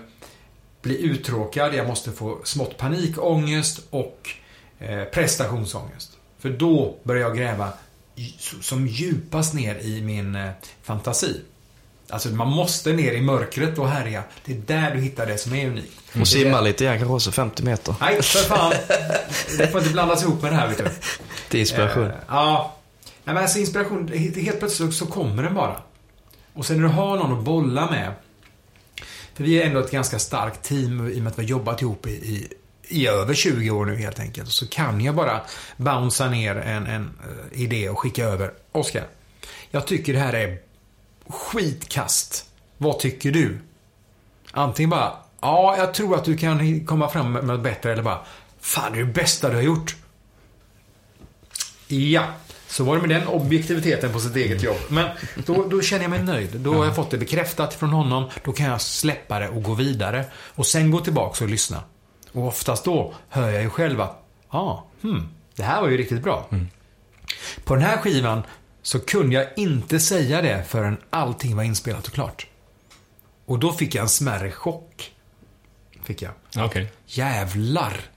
bli uttråkad, jag måste få smått panikångest och eh, prestationsångest. För då börjar jag gräva som djupast ner i min eh, fantasi. Alltså man måste ner i mörkret och härja. Det är där du hittar det som är unikt. Och simma lite grann, kanske också 50 meter. Nej, för fan. Det får inte blandas ihop med det här, vet du. Till inspiration. Eh, ja. Nej, men alltså inspiration, helt helt plötsligt så kommer den bara. Och sen när du har någon att bolla med. För vi är ändå ett ganska starkt team i och med att vi har jobbat ihop i, i, i över 20 år nu helt enkelt. Så kan jag bara bouncea ner en, en uh, idé och skicka över. Oskar, jag tycker det här är skitkast. Vad tycker du? Antingen bara, ja, jag tror att du kan komma fram med något bättre eller bara, fan det är det bästa du har gjort. Ja, så var det med den objektiviteten på sitt eget jobb. Men då, då känner jag mig nöjd. Då har jag fått det bekräftat från honom. Då kan jag släppa det och gå vidare. Och sen gå tillbaka och lyssna. Och oftast då hör jag ju själv att, ja, ah, hmm, det här var ju riktigt bra. På den här skivan så kunde jag inte säga det förrän allting var inspelat och klart. Och då fick jag en smärre chock. Fick jag. Okej. Jävlar!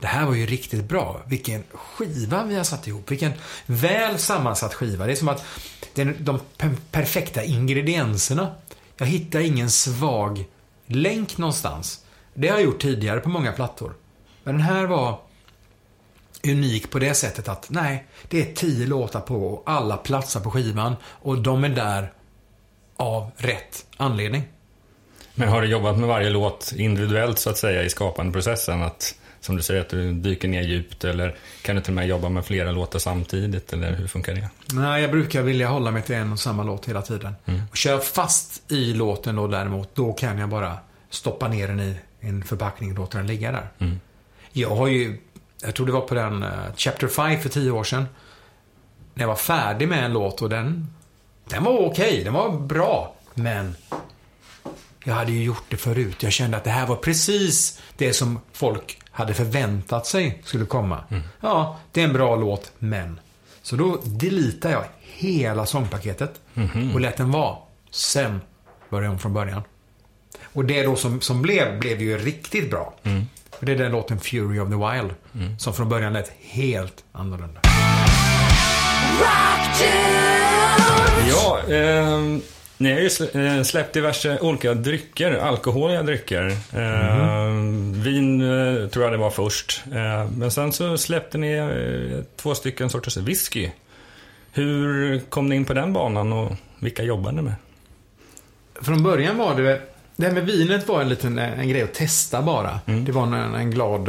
Det här var ju riktigt bra. Vilken skiva vi har satt ihop. Vilken väl sammansatt skiva. Det är som att det är de perfekta ingredienserna. Jag hittar ingen svag länk någonstans. Det har jag gjort tidigare på många plattor. Men den här var unik på det sättet att nej, det är tio låtar på och alla platsar på skivan och de är där av rätt anledning. Men har du jobbat med varje låt individuellt så att säga i skapandeprocessen? Att, som du säger, att du dyker ner djupt eller kan du till och med jobba med flera låtar samtidigt eller hur funkar det? Nej, jag brukar vilja hålla mig till en och samma låt hela tiden. Och kör jag fast i låten då däremot, då kan jag bara stoppa ner den i en förpackning och låta den ligga där. Jag har ju, jag tror det var på den eh, Chapter 5 för tio år sedan. När jag var färdig med en låt och den, den var okej, den var bra. Men jag hade ju gjort det förut. Jag kände att det här var precis det som folk hade förväntat sig skulle komma. Ja, det är en bra låt, men. Så då deletade jag hela sångpaketet och lät den vara. Sen började jag om från början. Och det då som, som blev, blev ju riktigt bra. Och det är den låten Fury of the Wild. Som från början lät helt annorlunda. Ja, eh, ni har ju eh, släppt diverse olika drycker, alkoholiga drycker. Eh, Vin eh, tror jag det var först. Eh, men sen så släppte ni två stycken sorters whisky. Hur kom ni in på den banan och vilka jobbade ni med? Från början var det, det här med vinet var en liten en grej att testa bara. Det var en, en glad,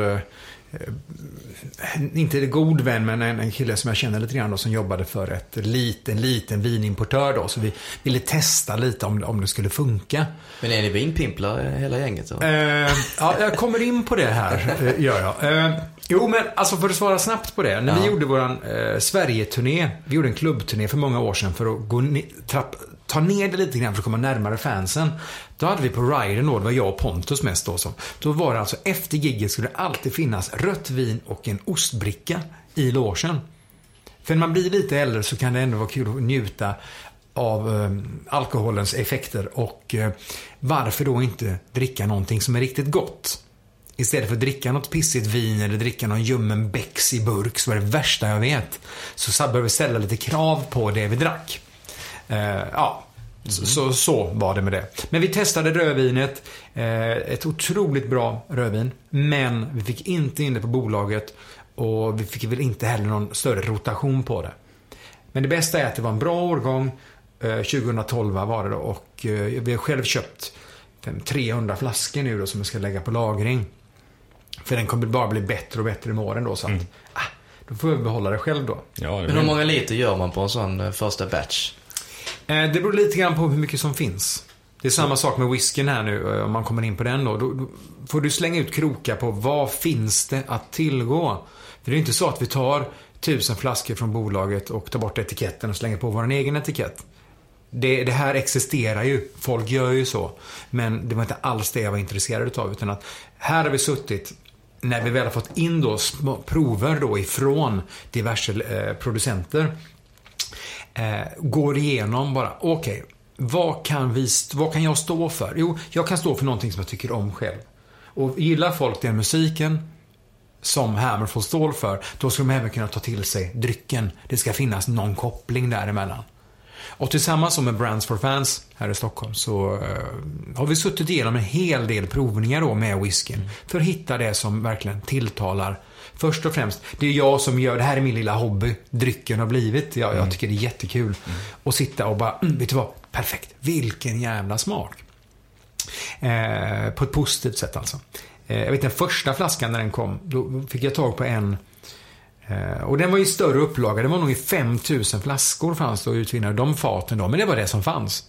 inte god vän, men en, en kille som jag känner lite grann då, som jobbade för ett liten, liten vinimportör då. Så vi ville testa lite om, om det skulle funka. Men är ni vinpimplar hela gänget då? Eh, ja, jag kommer in på det här, eh, gör jag. Eh, jo, men alltså för att svara snabbt på det. När vi Ja. gjorde våran eh, Sverige-turné, vi gjorde en klubbturné för många år sedan för att gå trapp, ta ner det lite grann för att komma närmare fansen. Då hade vi på Ryden då, det var jag och Pontus mest då som. Då var det alltså efter gigget skulle det alltid finnas rött vin och en ostbricka i logen. För när man blir lite äldre så kan det ändå vara kul att njuta av eh, alkoholens effekter och eh, varför då inte dricka någonting som är riktigt gott? Istället för att dricka något pissigt vin eller dricka någon ljummen Becks i burk som är det värsta jag vet. Så så bör vi ställa lite krav på det vi drack. Eh, ja, så, så, så var det med det. Men vi testade rödvinet. Eh, ett otroligt bra rödvin. Men vi fick inte in det på bolaget. Och vi fick väl inte heller någon större rotation på det. Men det bästa är att det var en bra årgång. Eh, 2012 var det då. Och eh, vi har själv köpt fem- 300 flaskor nu då som jag ska lägga på lagring. För den kommer bara bli bättre och bättre med åren då. Så att, ah, då får jag behålla det själv då. Ja, det Men hur många liter gör man på en sån eh, första batch? Eh, Det beror lite grann på hur mycket som finns. Det är samma sak med whiskyn här nu, eh, om man kommer in på den då. Då får du slänga ut krokar på vad finns det att tillgå. För det är inte så att vi tar tusen flaskor från bolaget och tar bort etiketten och slänger på vår egen etikett. Det, det här existerar ju. Folk gör ju så. Men det var inte alls det jag var intresserad utav. Utan att här har vi suttit när vi väl har fått in då prover då ifrån diverse eh, producenter eh, går igenom bara, okej, vad, kan vi, vad kan jag stå för? Jo, jag kan stå för någonting som jag tycker om själv. Och gillar folk den musiken som Hammerfall står för, då ska de även kunna ta till sig drycken. Det ska finnas någon koppling däremellan. Och tillsammans som med Brands for Fans här i Stockholm så eh, har vi suttit igenom en hel del provningar då med whiskyn. För att hitta det som verkligen tilltalar. Först och främst, det är jag som gör, det här är min lilla hobby. Drycken har blivit, jag, jag tycker det är jättekul. Och sitta och bara, mm, vet du vad, perfekt. Vilken jävla smak. Eh, på ett positivt sätt alltså. Eh, jag vet den första flaskan när den kom, då fick jag tag på en Och den var i större upplaga. Det var nog i 5000 flaskor fanns det att utvinna. De faten då. Men det var det som fanns.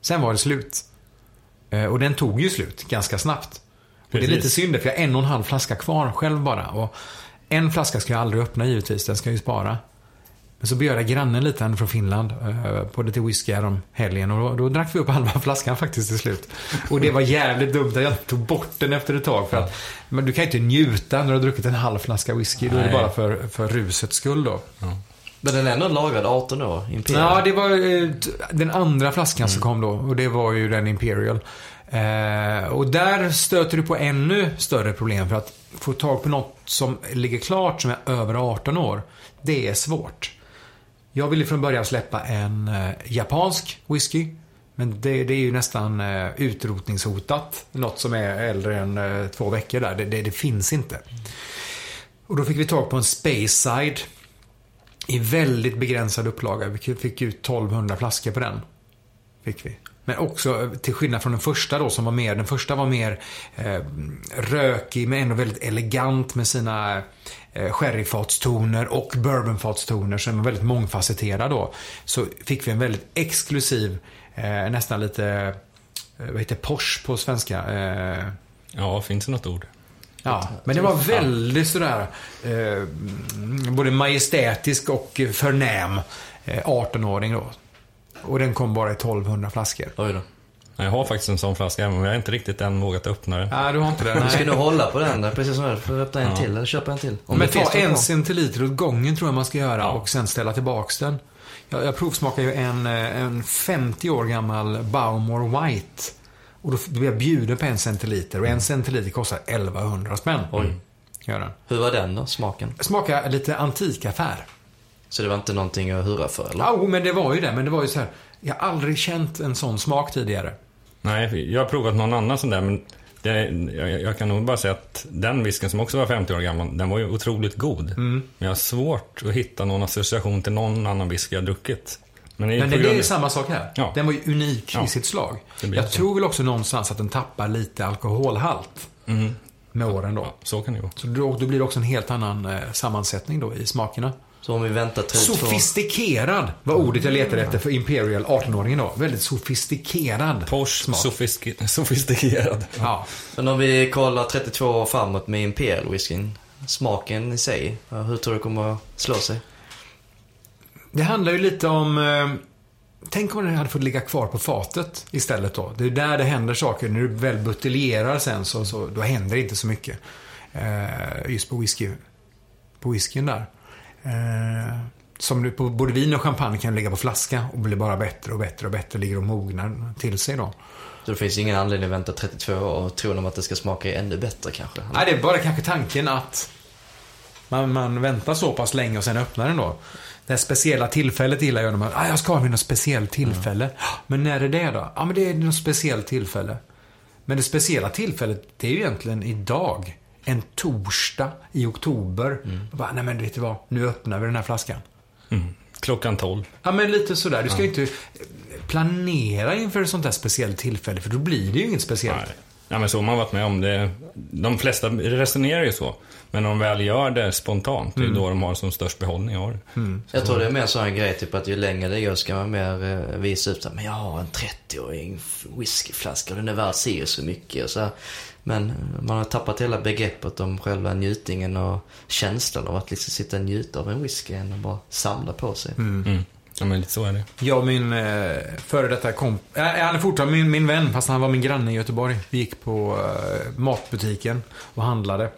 Sen var det slut. Eh, Och den tog ju slut ganska snabbt. Och det är lite synd för jag har en och en halv flaska kvar själv bara. Och en flaska ska jag aldrig öppna givetvis. Den ska jag ju spara. Men så bjöd jag grannen lite, han från Finland, eh, på lite whisky om helgen. Och då, då drack vi upp halva flaskan faktiskt till slut. Och det var jävligt dumt att jag tog bort den efter ett tag. För att, men du kan inte njuta när du har druckit en halv flaska whisky. Då är det bara för, för rusets skull då. Men den är ändå lagrad 18 år, Imperial. Ja, det var eh, den andra flaskan som kom då. Och det var ju den Imperial. Eh, och där stöter du på ännu större problem. För att få tag på något som ligger klart som är över 18 år. Det är svårt. Jag ville från början släppa en eh, japansk whisky. Men det, det är ju nästan eh, utrotningshotat. Något som är äldre än eh, två veckor där. Det, det, det finns inte. Och då fick vi tag på en Speyside. I väldigt begränsad upplaga. Vi fick ut 1200 flaskor på den. Fick vi. Men också eh, till skillnad från den första då som var mer, den första var mer eh, rökig men ändå väldigt elegant med sina sherryfatstoner och bourbonfatstoner som var väldigt mångfacetterad då. Så fick vi en väldigt exklusiv, eh, nästan lite, eh, vad heter Porsche på svenska? Eh, Ja, finns det något ord? Ja, men det var väldigt sådär eh, både majestätisk och förnäm eh, 18-åring då. Och den kom bara i 1200 flaskor. Oj då. Jag har faktiskt en sån flaska men jag har inte riktigt än vågat öppna den. Nej, du har inte den. Du ska nog hålla på den där, precis som det. Får öppna en Ja. till eller köpa en till. Om Men ta en centiliter åt gången tror jag man ska göra Ja. och sen ställa tillbaks den. Jag, jag provsmakade ju en, eh, en 50 år gammal Baumor White. Och då blev jag bjuden på en centiliter och en centiliter kostar 1100 spänn. Oj. Gör den. Hur var den då, smaken? Smakar lite antikaffär. Så det var inte någonting att hurra för eller? Ja, men det var ju det. Men det var ju så här. Jag har aldrig känt en sån smak tidigare. Nej, jag har provat någon annan sån där men det, jag, jag kan nog bara säga att den whisken som också var 50 år gammal, den var ju otroligt god. Mm. Men jag har svårt att hitta någon association till någon annan whisky jag druckit. Men, det är Men det, det är samma sak här. Ja. Den var ju unik Ja. i sitt slag. Jag så. tror väl också någonstans att den tappar lite alkoholhalt Mhm. med åren då. Ja, så kan det gå. Så då, då blir det också en helt annan eh, sammansättning då i smakerna. Så om vi väntar 32... Sofistikerad var ordet jag letade efter för Imperial 18-åringen då. Väldigt sofistikerad Porsche, smak. sofistike- sofistikerad. Ja. Men om vi kollar 32 år framåt med Imperial whiskyn. Smaken i sig, hur tror du det kommer att slå sig? Det handlar ju lite om... Eh, tänk om den hade fått ligga kvar på fatet istället då. Det är där det händer saker. När du väl buteljerar sen så, så då händer det inte så mycket. Eh, just på whisky. På whiskyn där. Eh, som på både vin och champagne kan ligga på flaska och bli bara bättre och bättre och bättre. Ligger och mognar till sig då. Så det finns ingen anledning att vänta 32 år och tro om att det ska smaka ännu bättre kanske? Nej, det är bara kanske tanken att man, man väntar så pass länge och sen öppnar den då. Det här speciella tillfället gillar jag när man, ah, jag ska ha vid något speciellt tillfälle. Men när är det då? Ja, men det är något speciellt tillfälle. Men det speciella tillfället, det är ju egentligen idag. En torsdag i oktober. Och Bara, nej men vet du vad, nu öppnar vi den här flaskan. Mm. Klockan 12. Ja, men lite sådär. Du ska ju inte planera inför ett sånt här speciellt tillfälle, för då blir det ju inget speciellt. Nej. Ja, men så har man varit med om. Det, de flesta resonerar ju så. Men när de väl gör det spontant, det är då de har som störst behållning av det. Jag tror det är mer så en grej, typ att ju längre det går ska man mer eh, visa upp att men jag har en 30-åring whiskyflaska och den är värd si och så mycket och så här. Men man har tappat hela begreppet om själva njutningen och känslan av att liksom sitta och njuta av en whisky än att bara samla på sig. Mm. Ja, men lite så är det. Jag och min eh, före detta komp... Äh, han är fortfarande min, min vän, fast han var min granne i Göteborg. Vi gick på eh, matbutiken och handlade.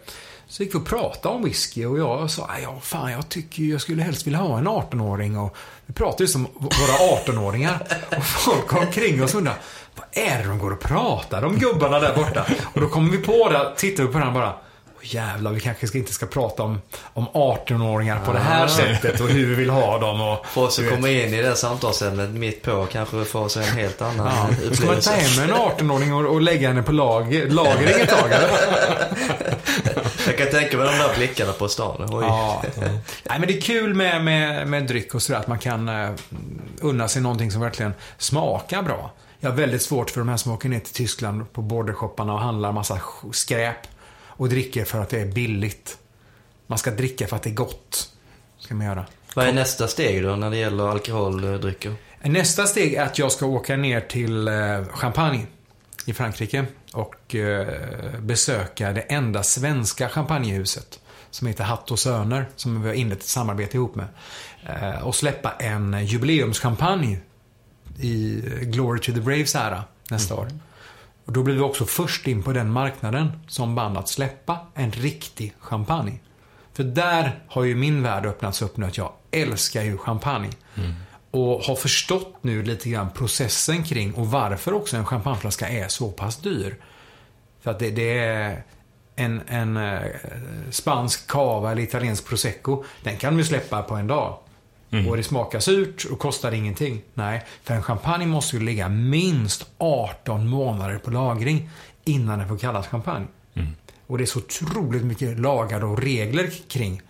Så gick vi och pratade om whisky och jag sa, "Ah, ja fan jag tycker jag skulle helst vilja ha en 18-åring och vi pratade ju som våra 18-åringar. Och folk omkring oss undrade, vad är det de går och pratar om gubbarna där borta? Och då kommer vi på det, tittar vi på den bara, jävlar, vi kanske ska, inte ska prata om, om 18-åringar på det här sättet och hur vi vill ha dem och... För oss att komma in i det samtalsämnet mitt på kanske få sig en helt annan Ja. upplevelse. Ska man ta hem en 18-åring och, och lägga henne på lag, lagring ett tag? Jag kan tänka mig de där blickarna på stan. Oj. Ja. Nej, men det är kul med, med, med dryck och sådär. Att man kan uh, unna sig någonting som verkligen smakar bra. Jag har väldigt svårt för de här som åker ner till Tyskland på bordershopparna och handlar massa sk- skräp. Och dricker för att det är billigt. Man ska dricka för att det är gott. Ska man göra. Vad är nästa steg då när det gäller alkoholdrycker? Nästa steg är att jag ska åka ner till eh, Champagne i Frankrike och eh, besöka det enda svenska champagnehuset som heter Hatt och Söner, som vi har inlett ett samarbete ihop med. Eh, och släppa en jubileumskampanj i Glory to the Braves ära nästa år. Och då blir vi också först in på den marknaden som band att släppa en riktig champagne. För där har ju min värld öppnats upp nu att jag älskar ju champagne. Och har förstått nu lite grann processen kring och varför också en champagneflaska är så pass dyr. För att det, det är en, en eh, spansk cava eller italiensk prosecco. Den kan du släppa på en dag. Och det smakar surt och kostar ingenting. Nej, för en champagne måste ju ligga minst 18 månader på lagring innan den får kallas champagne. Och det är så otroligt mycket lagar och regler kring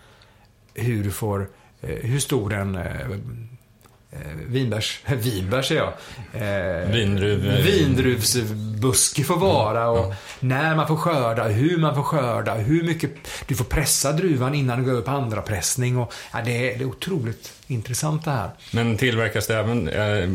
hur du får, eh, hur stor en eh, vinbärs, vinbärs säger jag. Eh, Vindruv- Vindruvsbuske får vara och när man får skörda, hur man får skörda, hur mycket du får pressa druvan innan du går över på andra pressning. Och, ja, det, är, det är otroligt intressant det här. Men tillverkas det även eh, eh,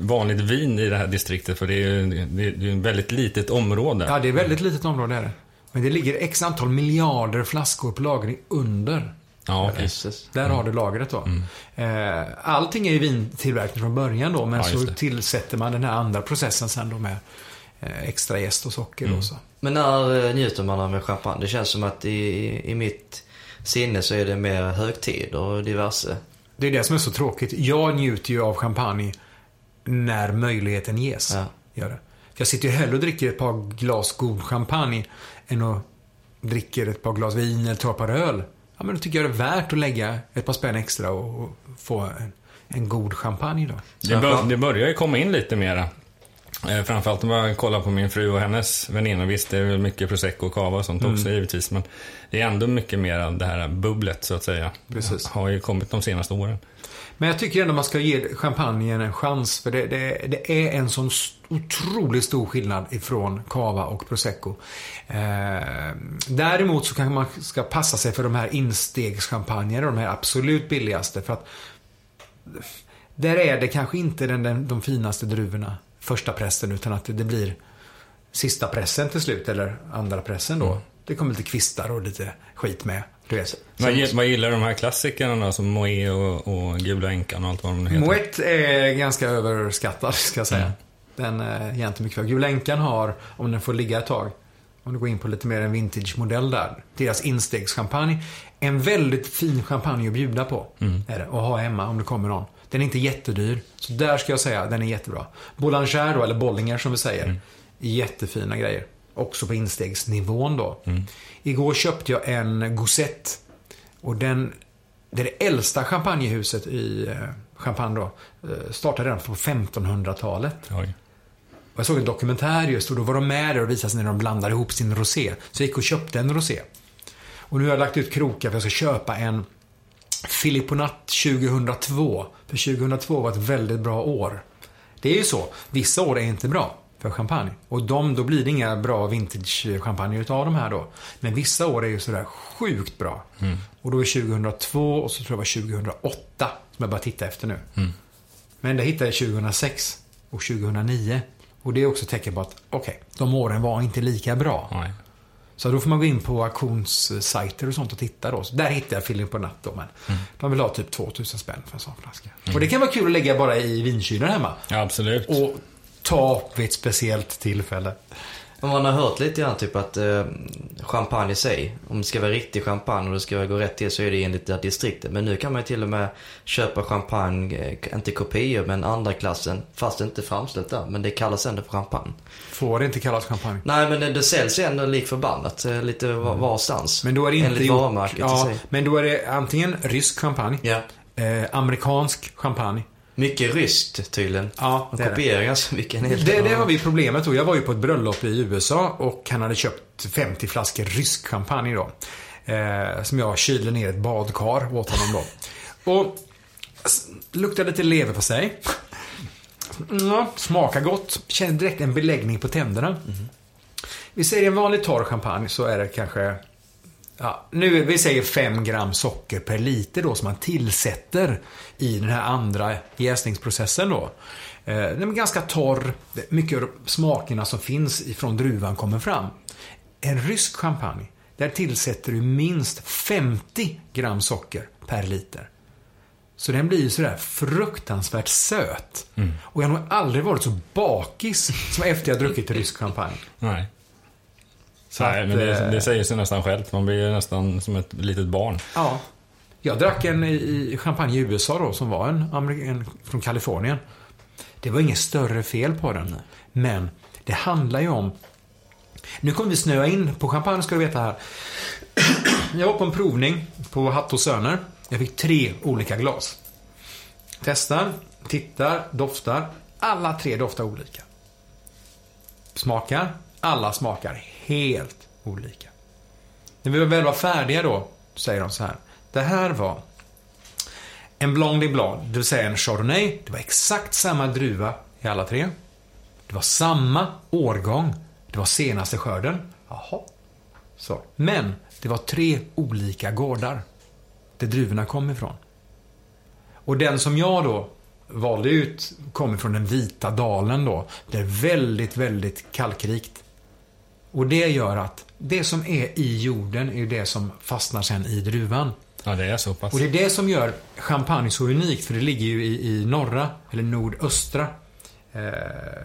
vanligt vin i det här distriktet? För det är ju det är ett väldigt litet område. Ja, det är ett väldigt litet område är det. Men det ligger x antal miljarder flaskor på lagring under. Ja. Jesus. Där har du lagret då. Eh, Allting är ju vintillverkning från början då, men Ja, så tillsätter man den här andra processen sen då med eh, extra jäst och socker Mm. och så. Men när eh, njuter man av med champagne? Det känns som att i, i, mitt sinne så är det mer högtider och diverse. Det är det som är så tråkigt. Jag njuter ju av champagne när möjligheten ges. Ja. Gör det. Jag sitter ju hellre och dricker ett par glas god champagne än att dricker ett par glas vin eller tar ett par öl. Ja, men då tycker jag det är värt att lägga ett par spänn extra och, och få en, en god champagne då. Det, bör, det börjar ju komma in lite mera. Eh, framförallt om jag kollar på min fru och hennes väninnor. Visst, det är väl mycket prosecco och cava och sånt också givetvis. Men det är ändå mycket mer av det här bubblet, så att säga. Precis. Har ju kommit de senaste åren. Men jag tycker ändå man ska ge champagnen en chans. För det, det, det är en sån otroligt stor skillnad ifrån cava och prosecco. Eh, däremot så kanske man ska passa sig för de här instegschampagnerna, de här absolut billigaste. För att där är det kanske inte den, den, de finaste druvorna, första pressen, utan att det, det blir sista pressen till slut, eller andra pressen då. Det kommer lite kvistar och lite skit med. Du vet. Vad, gi- vad gillar de här klassikerna då, som Moe och, och Gula Änkan och allt vad de nu heter? Moet är ganska överskattad, ska jag säga. Den är ger inte mycket för. Gula Änkan har, om den får ligga ett tag, om du går in på lite mer en vintage-modell där, deras instegschampagne. En väldigt fin champagne att bjuda på. Är det, och ha hemma om det kommer någon. Den är inte jättedyr. Så där ska jag säga, den är jättebra. Boulanger då, eller Bollinger som vi säger. Jättefina grejer. Också på instegsnivån då. Igår köpte jag en Gosette. Och den, det är det äldsta champagnehuset i eh, Champagne då. Eh, startade redan på 1500-talet. Oj. Och jag såg en dokumentär just och då var de med där och visade sig när de blandade ihop sin rosé. Så jag gick och köpte en rosé. Och nu har jag lagt ut krokar för jag ska köpa en Filipponat 2002. För 2002 var ett väldigt bra år. Det är ju så. Vissa år är inte bra för champagne. Och de, då blir det inga bra vintage-champagne utav de här då. Men vissa år är ju sådär sjukt bra. Och då är 2002 och så tror jag det var 2008 som jag bara tittar efter nu. Men det hittade jag 2006 och 2009. Och det är också tecken på att, okej, de åren var inte lika bra. Nej. Så då får man gå in på auktionssajter och sånt och titta då. Så där hittar jag Filip på natt då, men de vill ha typ 2000 spänn för en sån flaska. Och det kan vara kul att lägga bara i vinkylen hemma. Ja, absolut. Och ta vid ett speciellt tillfälle. Man har hört lite grann typ att eh, champagne i sig, om det ska vara riktig champagne och det ska gå rätt till så är det enligt det distriktet. Men nu kan man ju till och med köpa champagne, eh, inte kopior men andra klassen, fast det inte är framställt där. Men det kallas ändå för champagne. Får det inte kallas champagne. Nej men det, det säljs ändå lik förbannat, eh, lite var, varstans. Men då är det inte Enligt gjort- varumärket i ja, sig. Men då är det antingen rysk champagne, Ja. eh, amerikansk champagne. Mycket ryskt tydligen. Ja, De kopierar ganska mycket. En hel Det, det har vi problemet då. Jag var ju på ett bröllop i USA och han hade köpt 50 flaskor rysk champagne då. Eh, som jag kylde ner ett badkar åt honom då. Och luktade lite leverpastej. Ja, smakar gott. Känner direkt en beläggning på tänderna. Vi säger en vanlig torr champagne så är det kanske Ja, nu, vi säger 5 gram socker per liter då som man tillsätter i den här andra jäsningsprocessen då. Eh, den är ganska torr, mycket av smakerna som finns ifrån druvan kommer fram. En rysk champagne, där tillsätter du minst 50 gram socker per liter. Så den blir ju sådär fruktansvärt söt. Och jag har nog aldrig varit så bakis som efter jag druckit rysk champagne. Nej. Så Nej, att, men det, eh, det säger sig nästan självt. Man blir nästan som ett litet barn. Ja. Jag drack en i- champagne i USA då, som var en, en från Kalifornien. Det var inget större fel på den. Men det handlar ju om... Nu kommer vi snöa in på champagne, ska du veta här. Jag var på en provning på Hatt och Söner. Jag fick tre olika glas. Testar, tittar, doftar. Alla tre doftar olika. Smakar. Alla smakar helt olika. När vi väl var färdiga då, säger de så här. Det här var en Blanc de Blanc, det vill säga en Chardonnay. Det var exakt samma druva i alla tre. Det var samma årgång. Det var senaste skörden. Jaha. Så. Men det var tre olika gårdar där druvorna kom ifrån. Och den som jag då valde ut kom ifrån den vita dalen då. Det är väldigt, väldigt kalkrikt. Och det gör att det som är i jorden är det som fastnar sen i druvan. Ja, det är så pass. Och det är det som gör champagne så unikt, för det ligger ju i, i norra, eller nordöstra eh,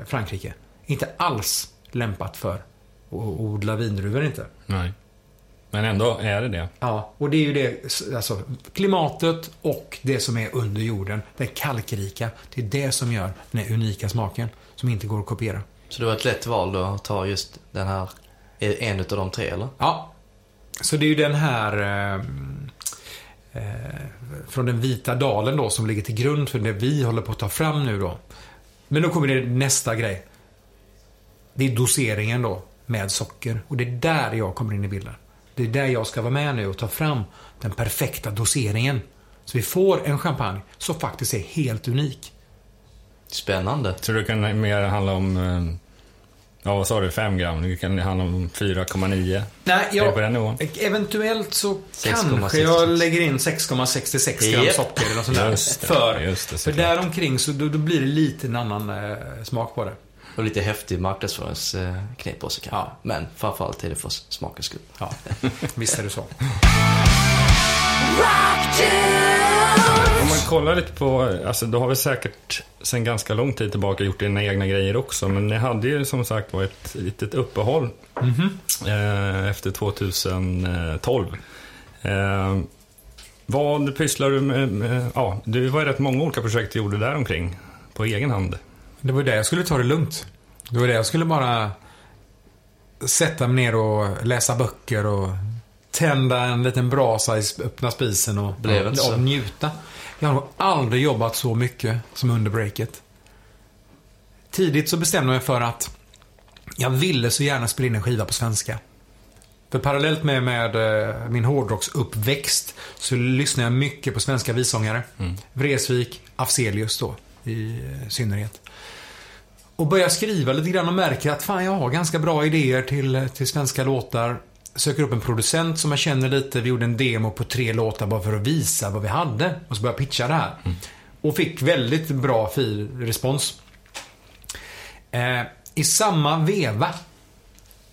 Frankrike. Inte alls lämpat för att odla vindruvor inte. Nej. Men ändå är det det. Ja, och det är ju det, alltså klimatet och det som är under jorden, det kalkrika. Det är det som gör den unika smaken, som inte går att kopiera. Så det var ett lätt val då att ta just den här, e- en utav de tre eller? Ja. Så det är ju den här eh, eh, från den vita dalen då som ligger till grund för det vi håller på att ta fram nu då. Men då kommer det nästa grej. Det är doseringen då med socker och det är där jag kommer in i bilden. Det är där jag ska vara med nu och ta fram den perfekta doseringen. Så vi får en champagne som faktiskt är helt unik. Spännande. Så det kan mer handla om, eh, ja vad sa du, 5 gram? Det kan handla om 4,9. Nej, det på den nivån? Eventuellt så 6,66. kanske jag lägger in 6,66 gram Japp. socker eller något sånt där. Just det, för just det, för däromkring så då, då blir det lite en annan eh, smak på det. Och lite häftig marknadsföringsknep också kanske. Ja. Men framförallt är det för smakens skull. Ja, visst är det så. Kollar lite på, alltså du har väl säkert sen ganska lång tid tillbaka gjort dina egna grejer också. Men ni hade ju som sagt var ett litet uppehåll eh, efter 2012. Eh, vad pysslar du med? ja, det var ju rätt många olika projekt du gjorde där omkring på egen hand. Det var det jag skulle ta det lugnt. Det var det jag skulle bara sätta mig ner och läsa böcker och tända en liten brasa i öppna spisen och, och njuta. Jag har nog aldrig jobbat så mycket som under breaket. Tidigt så bestämde jag mig för att jag ville så gärna spela in en skiva på svenska. För parallellt med, med eh, min hårdrocksuppväxt så lyssnade jag mycket på svenska vissångare. Vreeswijk, Afzelius då i eh, synnerhet. Och börjar skriva lite grann och märker att fan jag har ganska bra idéer till, till svenska låtar. Söker upp en producent som jag känner lite. Vi gjorde en demo på tre låtar bara för att visa vad vi hade. Och så började jag pitcha det här. Och fick väldigt bra fin respons. Eh, I samma veva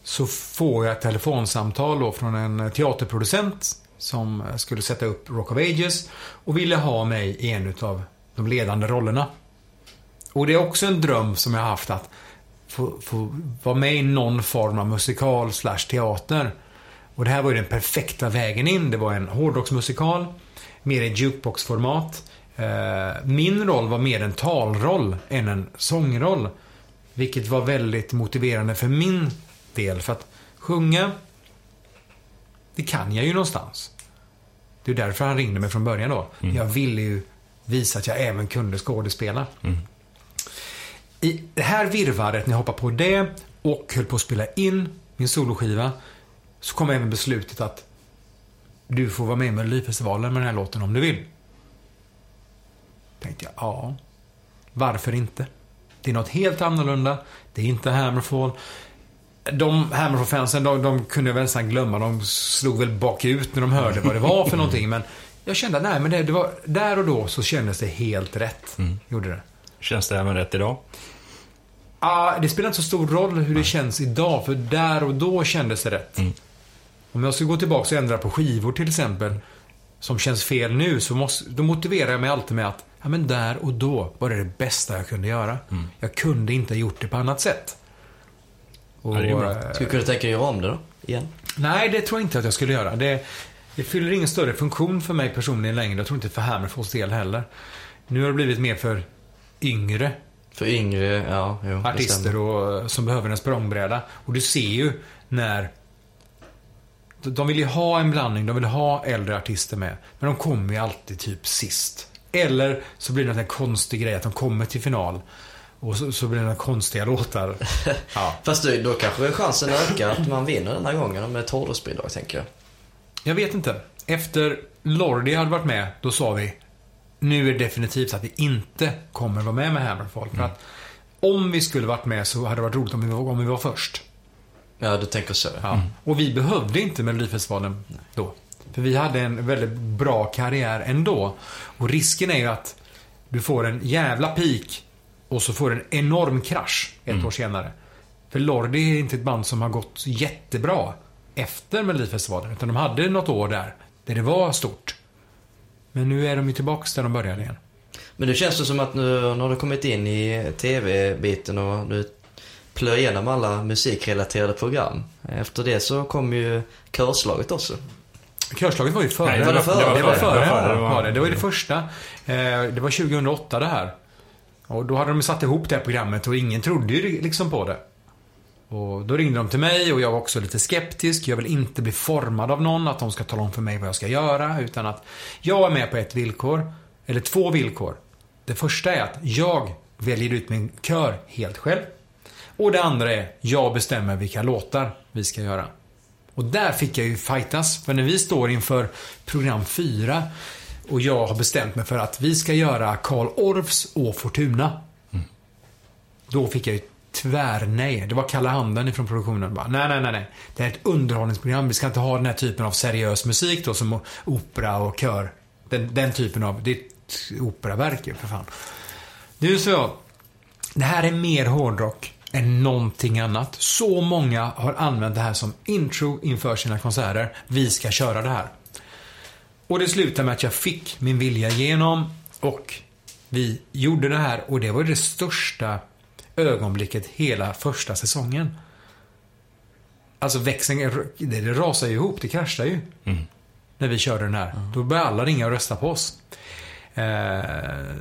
så får jag ett telefonsamtal då från en teaterproducent som skulle sätta upp Rock of Ages och ville ha mig i en av de ledande rollerna. Och det är också en dröm som jag har haft att få, få vara med i någon form av musikal slash teater. Och det här var ju den perfekta vägen in. Det var en hårdrocksmusikal, mer i jukebox-format. Eh, Min roll var mer en talroll än en sångroll. Vilket var väldigt motiverande för min del. För att sjunga, det kan jag ju någonstans. Det är därför han ringde mig från början då. Jag ville ju visa att jag även kunde skådespela. I det här virvaret, när jag hoppade på det och höll på att spela in min soloskiva, så kom även beslutet att du får vara med i Melodifestivalen med den här låten om du vill. Tänkte jag, ja, varför inte? Det är något helt annorlunda. Det är inte Hammerfall. De Hammerfall-fansen, de, de kunde jag väl nästan glömma. De slog väl bakut när de hörde vad det var för någonting. Men jag kände, nej men det, det var, där och då så kändes det helt rätt. Gjorde det. Känns det även rätt idag? Ah, det spelar inte så stor roll hur det känns idag, för där och då kändes det rätt. Om jag ska gå tillbaka och ändra på skivor till exempel, som känns fel nu, så måste, då motiverar jag mig alltid med att, ja men där och då var det det bästa jag kunde göra. Jag kunde inte ha gjort det på annat sätt. Och, Ja, det är bra. eh, Skulle du kunna tänka dig göra om det då? Igen? Nej, det tror jag inte att jag skulle göra. Det, det fyller ingen större funktion för mig personligen längre. Jag tror inte för Hammerfalls del heller. Nu har det blivit mer för yngre För yngre, ja, jo, artister och, som behöver en språngbräda. Och du ser ju när... De vill ju ha en blandning, de vill ha äldre artister med. Men de kommer ju alltid typ sist. Eller så blir det en konstig grej att de kommer till final. Och så, så blir det några konstiga låtar. Ja. Fast då, då kanske chansen ökar att man vinner den här gången med ett hårdrocksbidrag, tänker jag. Jag vet inte. Efter Lordi hade varit med, då sa vi nu är det definitivt att vi inte kommer vara med med Hammerfall. För att om vi skulle varit med så hade det varit roligt om vi var, om vi var först. Ja, du tänker så. Ja. Och vi behövde inte Melodifestivalen då. För vi hade en väldigt bra karriär ändå. Och risken är ju att du får en jävla peak och så får du en enorm krasch ett år senare. För Lordi är inte ett band som har gått jättebra efter Melodifestivalen. Utan de hade något år där, där det var stort. Men nu är de ju tillbaks där de började igen. Men det känns det som att nu när du kommit in i tv-biten och du plöjer igenom alla musikrelaterade program. Efter det så kom ju körslaget också. Körslaget var ju före. Nej, det var före. Det var Det före. var före, det var- det. det var ju det första. Eh, Det var 2008 det här. Och då hade de satt ihop det här programmet och ingen trodde ju liksom på det. Och då ringde de till mig och jag var också lite skeptisk. Jag vill inte bli formad av någon, att de ska tala om för mig vad jag ska göra. Utan att jag är med på ett villkor, eller två villkor. Det första är att jag väljer ut min kör helt själv. Och det andra är, jag bestämmer vilka låtar vi ska göra. Och där fick jag ju fightas. För när vi står inför program 4 och jag har bestämt mig för att vi ska göra Karl Orffs Å Fortuna. Då fick jag ju tvärnej. Det var kalla handen ifrån produktionen. Bara, nej, nej, nej, nej. Det här är ett underhållningsprogram. Vi ska inte ha den här typen av seriös musik då som opera och kör. Den, den typen av, det är ett operaverk ju för fan. Nu så, det här är mer hårdrock än någonting annat. Så många har använt det här som intro inför sina konserter. Vi ska köra det här. Och det slutade med att jag fick min vilja igenom och vi gjorde det här och det var det största ögonblicket hela första säsongen. Alltså växeln, det, det rasar ju ihop, det kraschar ju. När vi körde den här. Då började alla ringa och rösta på oss. Eh,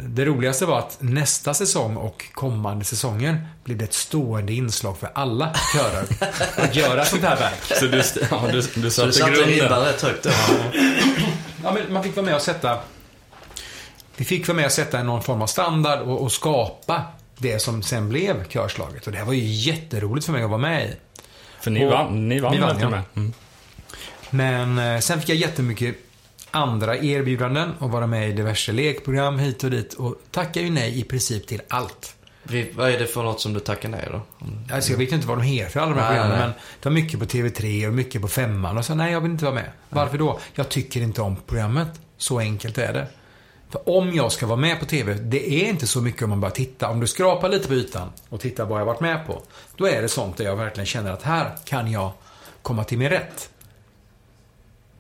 det roligaste var att nästa säsong och kommande säsonger blev det ett stående inslag för alla körer. Att göra sånt här verk. Så du, ja, du, du Så du satte satte ribban rätt högt då. Ja, men man fick vara med och sätta... Vi fick vara med och sätta någon form av standard och, och skapa det som sen blev körslaget. Och det här var ju jätteroligt för mig att vara med i. För ni Och- vann, ni vann vi vann, ja. med? Mm. Men eh, sen fick jag jättemycket andra erbjudanden och vara med i diverse lekprogram hit och dit och tackade ju nej i princip till allt. Vad är det för något som du tackar nej då? Alltså jag vet inte vad de heter alla de här Nej, programmen nej. men det var mycket på TV3 och mycket på Femman och så nej jag vill inte vara med. Varför då? Jag tycker inte om programmet. Så enkelt är det. För om jag ska vara med på TV, det är inte så mycket om man bara tittar. Om du skrapar lite på ytan och tittar vad jag varit med på. Då är det sånt där jag verkligen känner att här kan jag komma till min rätt.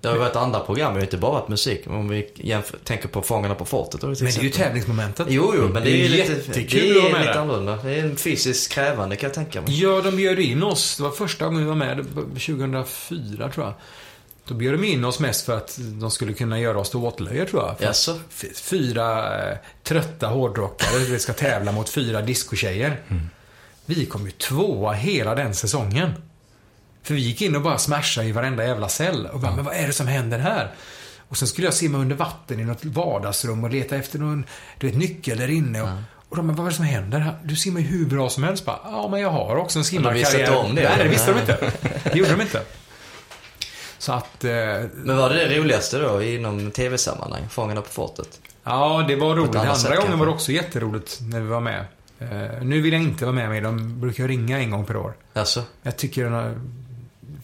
Det har ju varit andra program, det har inte bara varit musik. Om vi jämför, tänker på Fångarna på fortet då Men det är ju tävlingsmomentet. Jo, jo, men det är ju lite, jättekul det att vara är lite annorlunda. Det är fysiskt krävande kan jag tänka mig. Ja, de bjöd in oss. Det var första gången vi var med, det var 2004 tror jag. Då bjöd de in oss mest för att de skulle kunna göra oss till åtlöje tror jag. F- Fyra eh, trötta hårdrockare vi ska tävla mot fyra discotjejer. Vi kom ju tvåa hela den säsongen. För vi gick in och bara smashade i varenda jävla cell. Och bara, men vad är det som händer här? Och sen skulle jag simma under vatten i något vardagsrum och leta efter någon du vet, nyckel där inne. Och, och de bara, vad är det som händer här? Du simmar ju hur bra som helst. Bara, ja, men jag har också en Men de visste simmarkarriär. inte om det, Nej, det visste de inte. Det gjorde de inte. Så att, eh, Men var det det roligaste då inom tv-sammanhang? Fångarna på fortet? Ja, det var roligt. Andra sätt gången kanske. var det också jätteroligt när vi var med. Eh, nu vill jag inte vara med mig. De brukar ringa en gång per år. Alltså? Jag tycker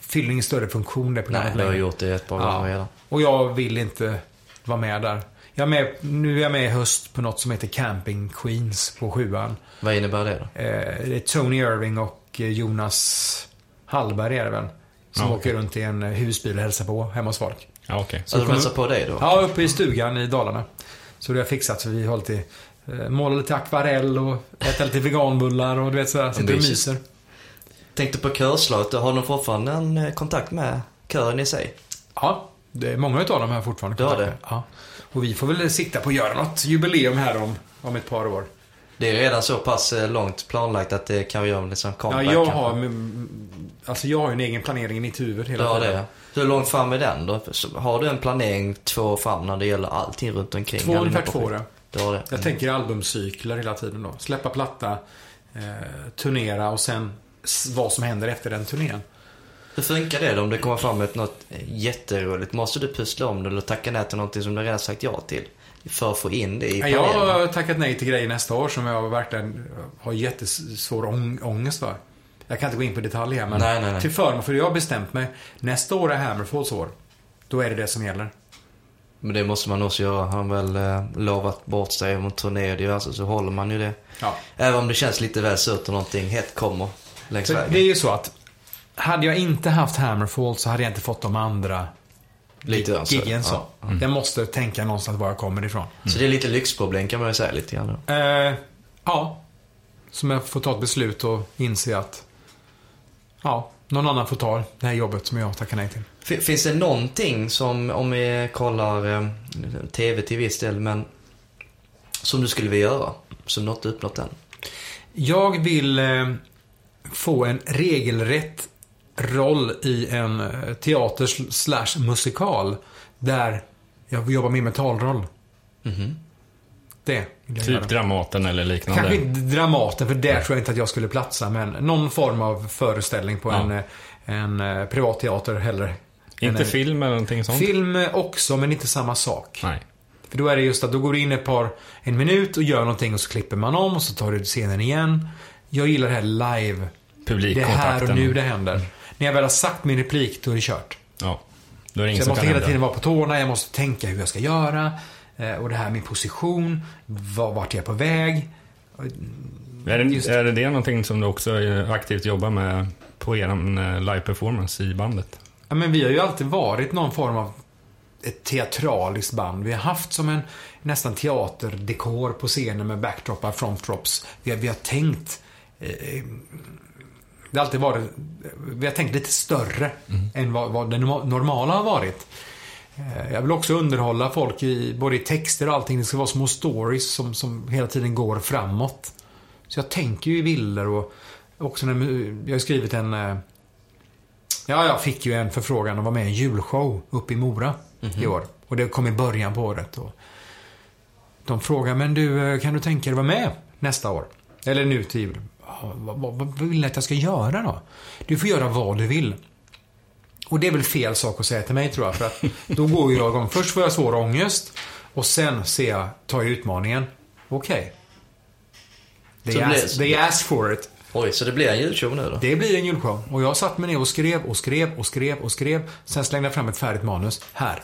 fyller ingen större funktion det Nej, programmet du har längre. gjort det ett par Ja. gånger redan. Och jag vill inte vara med där. Jag är med, nu är jag med i höst på något som heter Camping Queens på sjuan. Vad innebär det då? Eh, det är Tony Irving och eh, Jonas Hallberg är det väl. som Ja, åker runt i en eh, husbil och hälsar på hemma hos folk. Ja, okej. Så de kommer- hälsar på dig då? Ja, uppe i stugan i Dalarna. Så det har jag fixat så vi har lite, målar lite akvarell och äter lite veganbullar och du vet sådär, sitter och myser. Tänkte på körslaget, har de fortfarande en eh, kontakt med kören i sig? Ja, det är många utav dem här fortfarande. Har kontakter. Ja. Och vi får väl sikta på att göra något jubileum här om, om ett par år. Det är redan så pass eh, långt planlagt att det kan vi göra en liksom Ja, comeback jag kanske. har, mm, alltså jag har ju en egen planering i mitt huvud hela tiden. det? Hur långt fram är den då? Har du en planering två år fram när det gäller allting runt omkring? Två, ungefär två år. ja. Du har det? Jag tänker albumcykler hela tiden då. Släppa platta, eh, turnera och sen vad som händer efter den turnén. Hur funkar det då om det kommer fram ett något jätteroligt? Måste du pussla om det eller tacka nej till någonting som du redan sagt ja till? För att få in det i Ja, Jag planeringen? har tackat nej till grejer nästa år som jag verkligen har jättesvår ång- ångest för. Jag kan inte gå in på detaljer här men Nej, nej, nej. till förmån för jag har bestämt mig. Nästa år är Hammerfalls år. Då är det det som gäller. Men det måste man också göra. Han väl eh, lovat bort sig om turné och diverse så håller man ju det. Ja. Även om det känns lite väl surt och någonting hett kommer längs Så vägen. det är ju så att hade jag inte haft Hammerfall så hade jag inte fått de andra Lite giggen så. Ja. Jag måste tänka någonstans var jag kommer ifrån. Så det är lite lyxproblem kan man ju säga lite grann. Eh, ja. Som jag får ta ett beslut och inse att ja, någon annan får ta det här jobbet som jag tackar nej till. Finns det någonting som, om vi kollar eh, TV till viss del, men som du skulle vilja göra? Som du inte uppnått än? Jag vill eh, få en regelrätt roll i en eh, teater sl- slash musikal där jag jobbar med mentalroll. Mhm. Det vill jag Typ göra. Dramaten eller liknande. Kanske inte Dramaten, för där tror jag inte att jag skulle platsa. Men någon form av föreställning på Ja. en, eh, en eh, privat teater heller. Inte En, film eller någonting sånt? Film också, men inte samma sak. Nej. För då är det just att då går du in ett par, en minut och gör någonting och så klipper man om och så tar du scenen igen. Jag gillar det här live. Det är Publikkontakten. här och nu det händer. När jag väl har sagt min replik, då är det kört. Ja. Då är det Så ingen jag som måste hela tiden vara på tårna, jag måste tänka hur jag ska göra. eh, Och det här min position, var- vart jag är på väg. Är det, Just- är det det någonting som du också eh, aktivt jobbar med på er eh, live-performance i bandet? Ja, men vi har ju alltid varit någon form av ett teatraliskt band. Vi har haft som en nästan teaterdekor på scenen med backdroppar, frontdrops. Vi har, vi har tänkt... Eh, det har alltid varit... Vi har tänkt lite större än vad, vad det norma- normala har varit. Eh, jag vill också underhålla folk i både i texter och allting. Det ska vara små stories som, som hela tiden går framåt. Så jag tänker ju i bilder och också när jag har skrivit en eh, Ja, jag fick ju en förfrågan att vara med i en julshow uppe i Mora i år. Och det kom i början på året. Och de frågade, men du, eh, kan du tänka dig vara med nästa år? Eller nu till jul. Vad, vad, vad vill ni att jag ska göra då? Du får göra vad du vill. Och det är väl fel sak att säga till mig tror jag. För att då går jag igång. Först får jag svår ångest. Och sen ser jag, tar jag utmaningen. Okej. Så They, ask, they ask for it. Oj, så det blir en julshow nu då? Det blir en julshow. Och jag satt mig ner och skrev och skrev och skrev och skrev. Sen slängde jag fram ett färdigt manus. Här.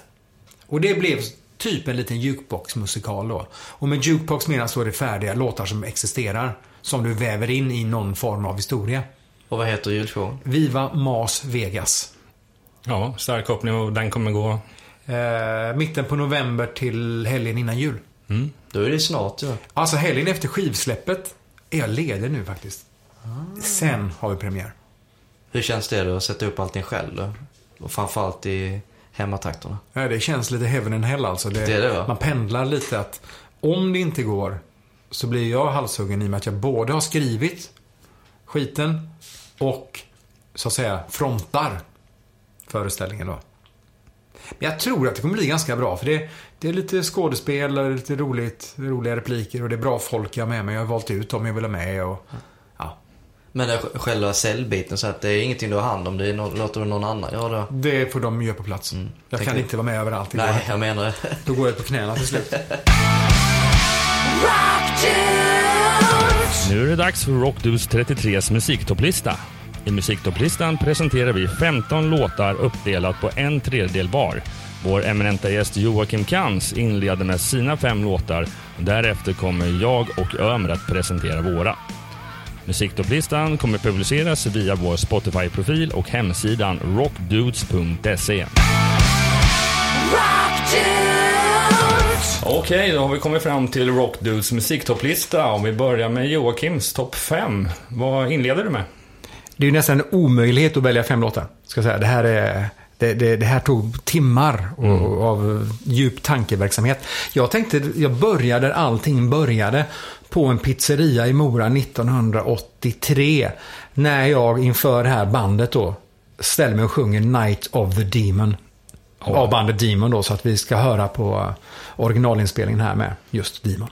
Och det blev typ en liten jukebox-musikal då. Och med jukebox menas så är det färdiga låtar som existerar. Som du väver in i någon form av historia. Och vad heter julshowen? Viva Mas Vegas. Ja, stark koppling och den kommer gå... Eh, mitten på november till helgen innan jul. Då är det snart ju. Alltså helgen efter skivsläppet är jag ledig nu faktiskt. Sen har vi premiär. Hur känns det då att sätta upp allting själv då? Och framförallt i hemmatrakterna. Ja, det känns lite heaven and hell alltså. Det är det, va? Man pendlar lite att om det inte går så blir jag halshuggen i och med att jag både har skrivit skiten och så att säga frontar föreställningen då. Men jag tror att det kommer bli ganska bra för det, det är lite skådespel, och lite roligt, roliga repliker och det är bra folk jag har med mig. Jag har valt ut dem jag vill ha med och. Men det själva säljbiten så att det är ingenting du har hand om. Det är no- låter du någon annan göra då? Det får de göra på plats. Jag kan Tänker- inte vara med överallt. Det går Nej, inte. jag menar det. Då går jag på knäna till slut. Nu är det dags för Rockdus 33s musiktopplista. I musiktopplistan presenterar vi 15 låtar uppdelat på en tredjedel var. Vår eminenta gäst Joakim Kans inleder med sina fem låtar. Därefter kommer jag och Ömer att presentera våra. Musiktopplistan kommer publiceras via vår Spotify-profil och hemsidan rockdudes.se. Okej, då har vi kommit fram till Rockdudes musiktopplista. Om vi börjar med Joakims topp 5. Vad inleder du med? Det är ju nästan en omöjlighet att välja fem låtar. Ska säga. Det, här är, det, det, det här tog timmar och, Mm. av djup tankeverksamhet. Jag tänkte, jag började där allting började. På en pizzeria i Mora 1983. När jag inför det här bandet då ställer mig och sjunger Night of the Demon. Av bandet Demon då, så att vi ska höra på eh, originalinspelningen här med just Demon.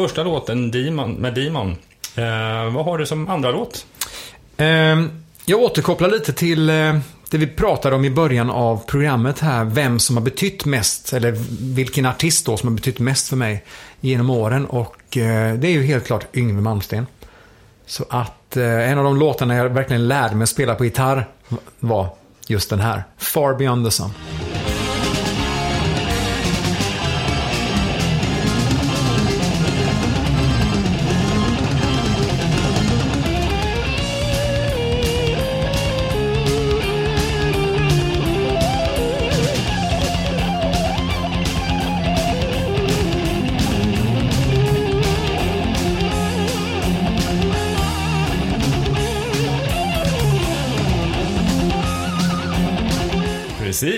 Första låten Demon, med Demon. Eh, vad har du som andra låt? Eh, Jag återkopplar lite till eh, det vi pratade om i början av programmet här. Vem som har betytt mest, eller vilken artist då som har betytt mest för mig genom åren. Och eh, det är ju helt klart Yngwie Malmsteen. Så att eh, en av de låtarna jag verkligen lärde mig spela på gitarr var just den här. Far Beyond the Sun.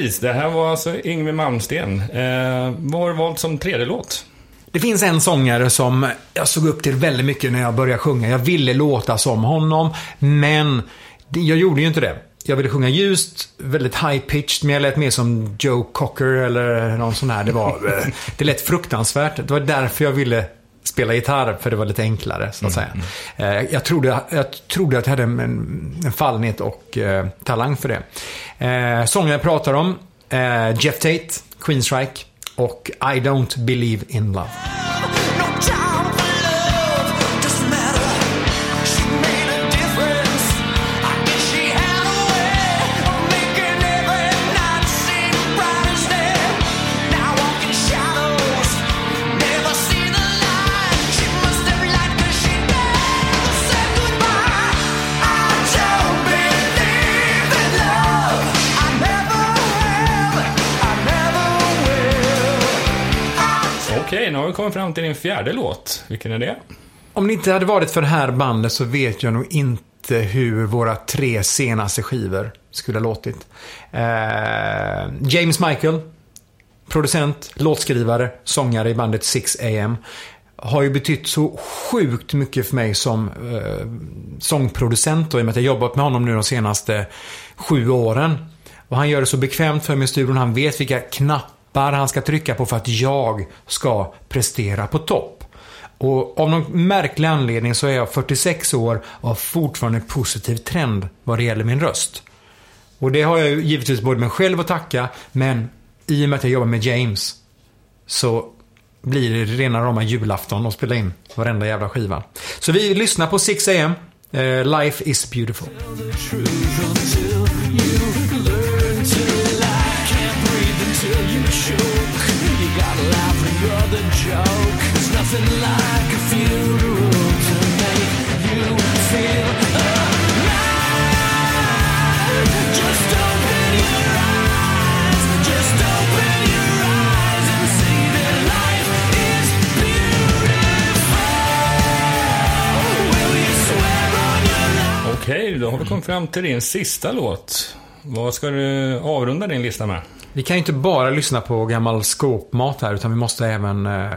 Precis, det här var alltså Yngwie Malmsteen. Eh, vad har du valt som tredje låt? Det finns en sångare som jag såg upp till väldigt mycket när jag började sjunga. Jag ville låta som honom, men jag gjorde ju inte det. Jag ville sjunga ljust, väldigt high-pitched, men jag lät mer som Joe Cocker eller någon sån här. Det var, eh, det lät fruktansvärt. Det var därför jag ville spela gitarr, för det var lite enklare, så att säga. Eh, Jag trodde, jag trodde att jag hade en, en fallenhet och eh, talang för det. Eh, sången jag pratar om, eh, Jeff Tate, Queensryche och I Don't Believe In Love. Okej, nu har vi kommit fram till din fjärde låt. Vilken är det? Om det inte hade varit för det här bandet så vet jag nog inte hur våra tre senaste skivor skulle ha låtit. Eh, James Michael, producent, låtskrivare, sångare i bandet 6am. Har ju betytt så sjukt mycket för mig som eh, sångproducent och i och med att jag jobbat med honom nu de senaste sju åren. Och han gör det så bekvämt för mig i studion. Han vet vilka knappar han ska trycka på för att jag ska prestera på topp. Och av någon märklig anledning så är jag 46 år och har fortfarande en positiv trend vad det gäller min röst. Och det har jag ju givetvis både mig själv att tacka, men i och med att jag jobbar med James så blir det rena rama julafton att spela in varenda jävla skiva. Så vi lyssnar på 6am. Eh, Life is beautiful. Life is beautiful. Okej, då har vi kommit fram till din sista låt. Vad ska du avrunda din lista med? Vi kan ju inte bara lyssna på gammal skåpmat här, utan vi måste även eh,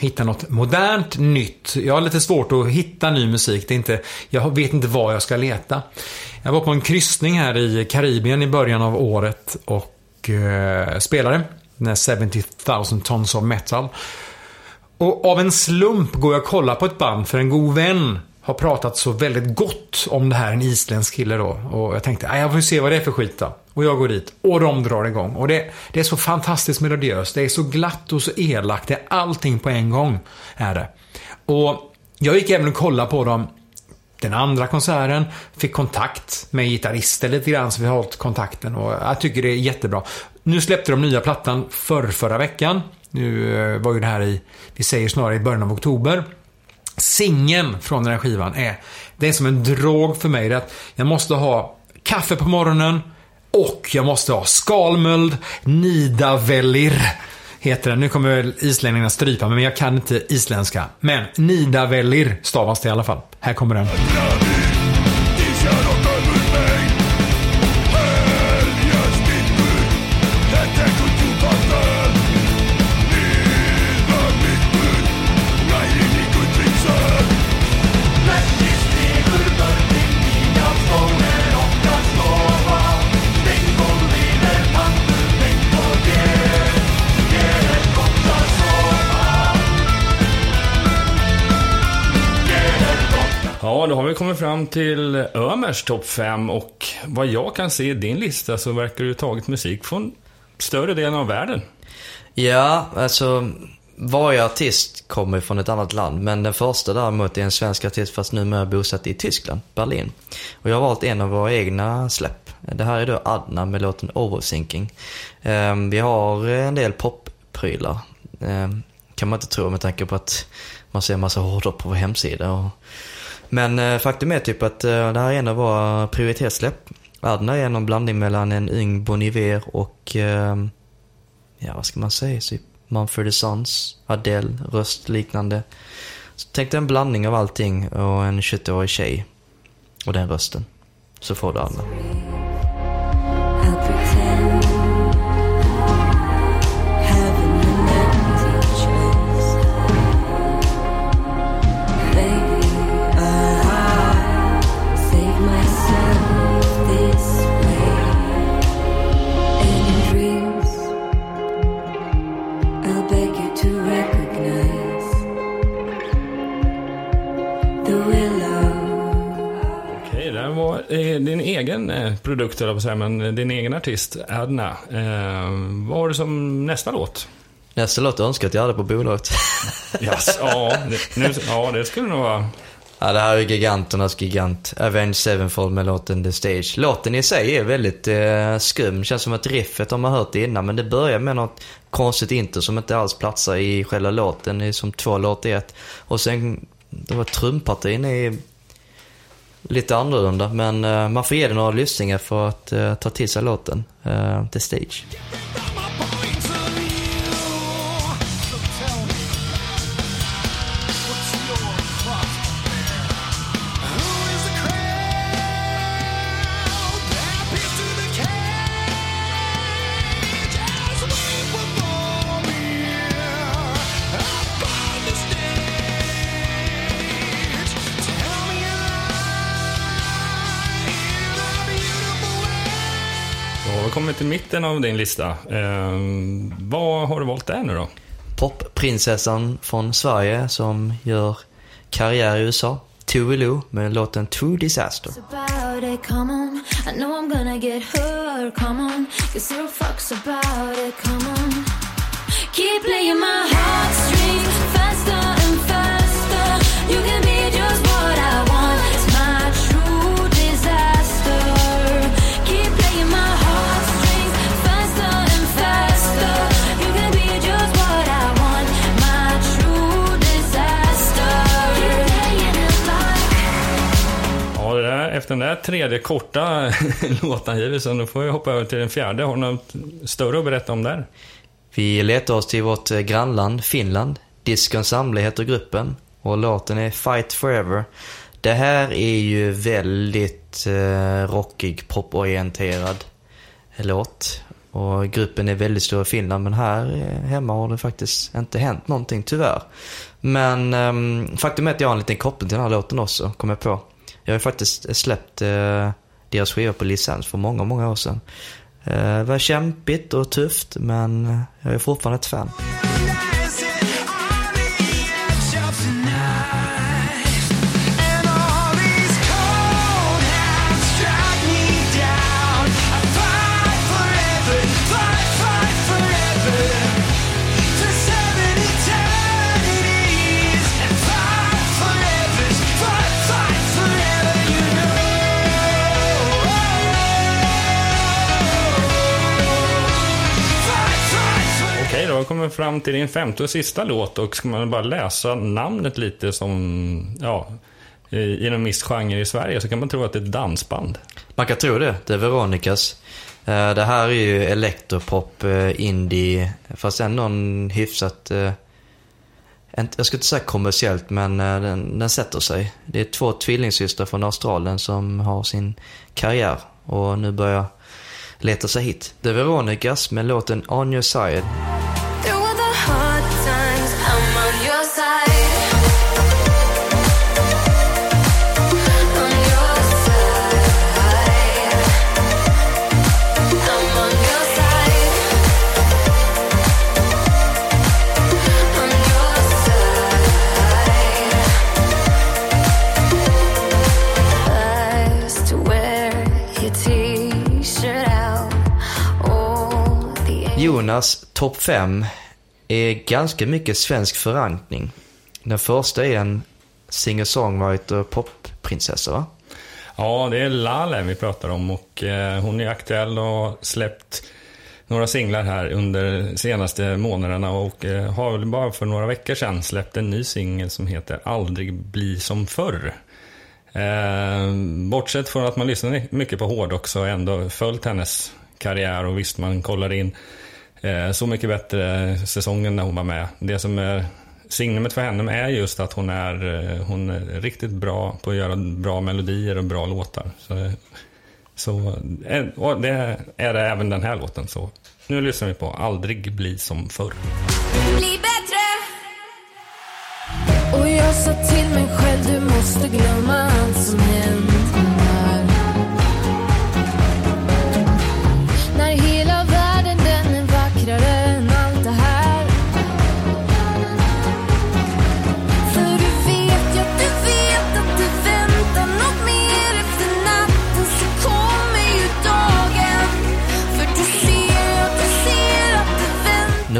hitta något modernt, nytt. Jag har lite svårt att hitta ny musik. Det är inte, jag vet inte var jag ska leta. Jag var på en kryssning här i Karibien i början av året och eh, spelade. Den här 70 000 tons of metal. Och av en slump går jag och kollar på ett band för en god vän har pratat så väldigt gott om det här, en isländsk kille då. Och jag tänkte, jag får se vad det är för skit då. Och jag går dit och de drar igång. Och det, det är så fantastiskt melodiöst. Det är så glatt och så elakt. Det är allting på en gång. Är det. Och jag gick även och kollade på dem den andra konserten. Fick kontakt med gitarrister lite grann, så vi har hållit kontakten. Och jag tycker det är jättebra. Nu släppte de nya plattan för förra veckan. Nu eh, var ju det här i, vi säger snarare i början av oktober. Singeln från den här skivan är, det är som en drog för mig. Det är att jag måste ha kaffe på morgonen och jag måste ha skalmöld Nidavellir. Heter den. Nu kommer väl islänningarna strypa mig, men jag kan inte isländska. Men Nidavellir stavas det i alla fall. Här kommer den. Då har vi kommit fram till Ömers topp 5 och vad jag kan se i din lista så verkar du tagit musik från större delen av världen. Ja, alltså varje artist kommer från ett annat land, men den första däremot är en svensk artist fast numera bosatt i Tyskland, Berlin. Och jag har valt en av våra egna släpp. Det här är då Adna med låten Overthinking. Ehm, vi har en del popprylar, ehm, kan man inte tro med tanke på att man ser en massa hårdrock på vår hemsida. Och... Men eh, faktum är typ att eh, det här är en av våra prioritetssläpp. Adna är en blandning mellan en yng Bon Iver och, eh, ja vad ska man säga, typ Mumford Sons, Adele, röst liknande. Så tänk dig en blandning av allting och en 21-årig tjej. Och den rösten. Så får du Adna. Egen eh, produkt, eller säga, men din egen artist, Adna. Eh, vad har du som nästa låt? Nästa låt jag önskar att jag hade på bolaget. Yes, ja, det, nu, ja, det skulle nog vara... Ja, det här är giganternas gigant. Avenged Sevenfold med låten The Stage. Låten i sig är väldigt eh, skum. Känns som att riffet har man hört innan. Men det börjar med något konstigt intro som inte alls platsar i själva låten. Det är som två låtar i ett. Och sen, det var trumpartin är lite annorlunda. Men eh, man får ge det några lyssningar för att eh, ta till sig låten. Eh, The Stage. Till mitten av din lista. Eh, vad har du valt där nu då? Popprinsessan från Sverige som gör karriär i USA. Tove Lo med låten True Disaster. Keep playing my heartstrings faster and faster. You can be efter den där tredje korta låtangivelsen, då får vi hoppa över till den fjärde. Har du något större att berätta om där? Vi letar oss till vårt eh, grannland Finland. Disco Ensemble heter gruppen och låten är Fight Forever. Det här är ju väldigt eh, rockig, poporienterad låt. Och gruppen är väldigt stor i Finland men här eh, hemma har det faktiskt inte hänt någonting tyvärr. Men ehm, faktum är att jag har en liten koppling till den här låten också, kom jag på. Jag har faktiskt släppt eh, deras skiva på licens för många, många år sedan. Eh, det var kämpigt och tufft men jag är fortfarande ett fan. Har kommit fram till din femte och sista låt och ska man bara läsa namnet lite som, ja, i en viss genre i Sverige så kan man tro att det är ett dansband. Man kan tro det. Det är Veronicas. Eh, det här är ju elektropop, eh, indie, fast ändå en hyfsat, eh, jag skulle inte säga kommersiellt, men den, den sätter sig. Det är två tvillingsystrar från Australien som har sin karriär och nu börjar leta sig hit. Det är Veronicas med låten On Your Side. Jonas topp 5 är ganska mycket svensk förankring. Den första är en singer-songwriter popprinsessa va? Ja, det är Lale vi pratar om och eh, hon är aktuell och har släppt några singlar här under senaste månaderna och eh, har väl bara för några veckor sedan släppt en ny singel som heter Aldrig bli som förr. Eh, bortsett från att man lyssnar mycket på hårdrock så har jag ändå följt hennes karriär och visst man kollar in Eh, så mycket bättre säsongen när hon var med. Det som är signumet för henne är just att hon är, eh, hon är riktigt bra på att göra bra melodier och bra låtar. Så, så, eh, och det är det även den här låten. Så nu lyssnar vi på Aldrig bli som förr. bli bättre Och jag sa till mig själv du måste glömma allt som hänt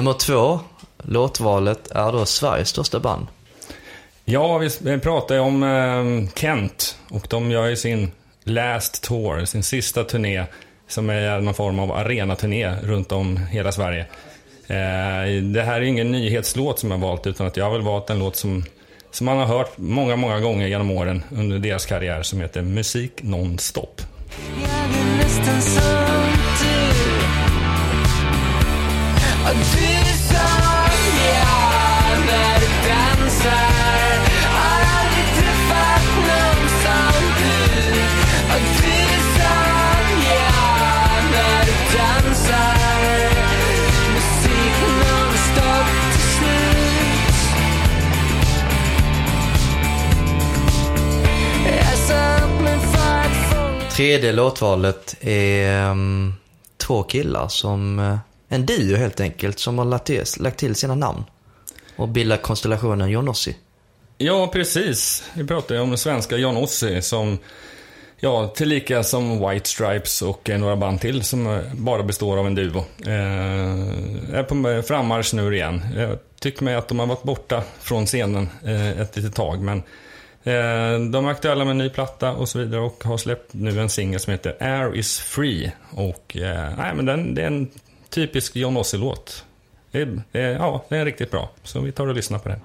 Nummer två, låtvalet är då Sveriges största band. Ja, vi pratar ju om eh, Kent och de gör ju sin last tour, sin sista turné som är någon form av arenaturné runt om hela Sverige. Eh, det här är ingen nyhetslåt som jag har valt utan att jag har väl valt en låt som, som man har hört många, många gånger genom åren under deras karriär som heter Musik Nonstop. Jag du som jag när du dansar Har aldrig träffat någon som du Och du som jag när du dansar Musik nonstop till slut Jag sa upp mig för att få... Tredje låtvalet är um, två killar som, eh, en duo helt enkelt, som har lagt till, lagt till sina namn. Och bildat konstellationen Johnossi. Ja, precis. Vi pratar ju om den svenska Johnossi som, ja, tillika som White Stripes och eh, några band till som eh, bara består av en duo. Eh, är på frammarsch nu igen. Jag tycker mig att de har varit borta från scenen eh, ett litet tag, men eh, de är aktuella med en ny platta och så vidare och har släppt nu en singel som heter Air is free. Och, eh, nej, men den, det är en typisk John Ossie-låt. Det är, det ja, det är riktigt bra. Så vi tar och lyssnar på den.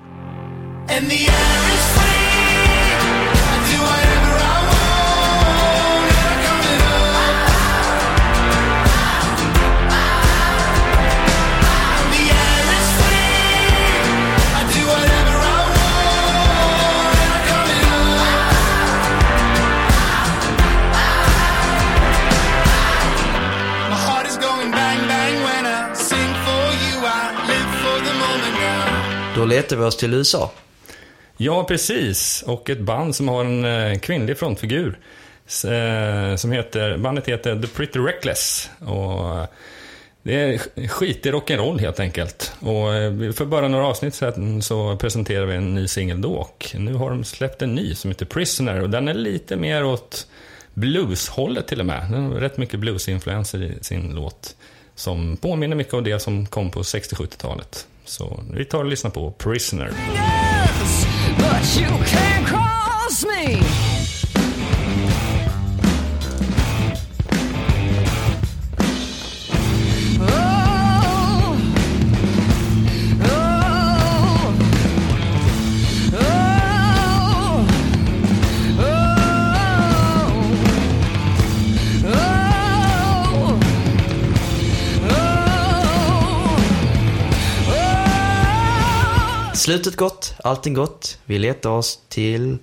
Då letar vi oss till USA. Ja, precis. Och ett band som har en eh, kvinnlig frontfigur. Eh, som heter, bandet heter The Pretty Reckless. Och eh, det är skit skitig rock'n'roll helt enkelt. Och för bara några avsnitt sedan så presenterade vi en ny singel då. Och nu har de släppt en ny som heter Prisoner. Och den är lite mer åt blueshållet till och med. Den har rätt mycket bluesinfluenser i sin låt. Som påminner mycket om det som kom på 60-70-talet. Så vi tar och lyssnar på Prisoner. Yes, Slutet gott, allting gott. Vi letar oss till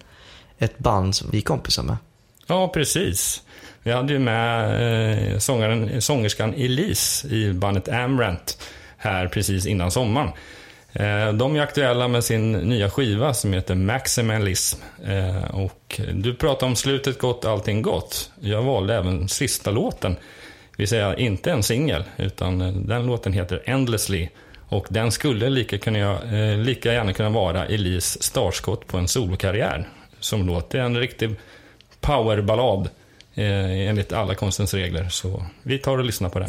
ett band som vi är kompisar med. Ja, precis. Vi hade ju med eh, sångaren, sångerskan Elise i bandet Amrant här precis innan sommaren. Eh, de är aktuella med sin nya skiva som heter Maximalism. Eh, och du pratade om slutet gott, allting gott. Jag valde även sista låten. Det vill säga inte en singel, utan eh, den låten heter Endlessly. Och den skulle lika, kunna, eh, lika gärna kunna vara Elis startskott på en solokarriär. Som låter en riktig powerballad eh, enligt alla konstens regler. Så vi tar och lyssnar på den.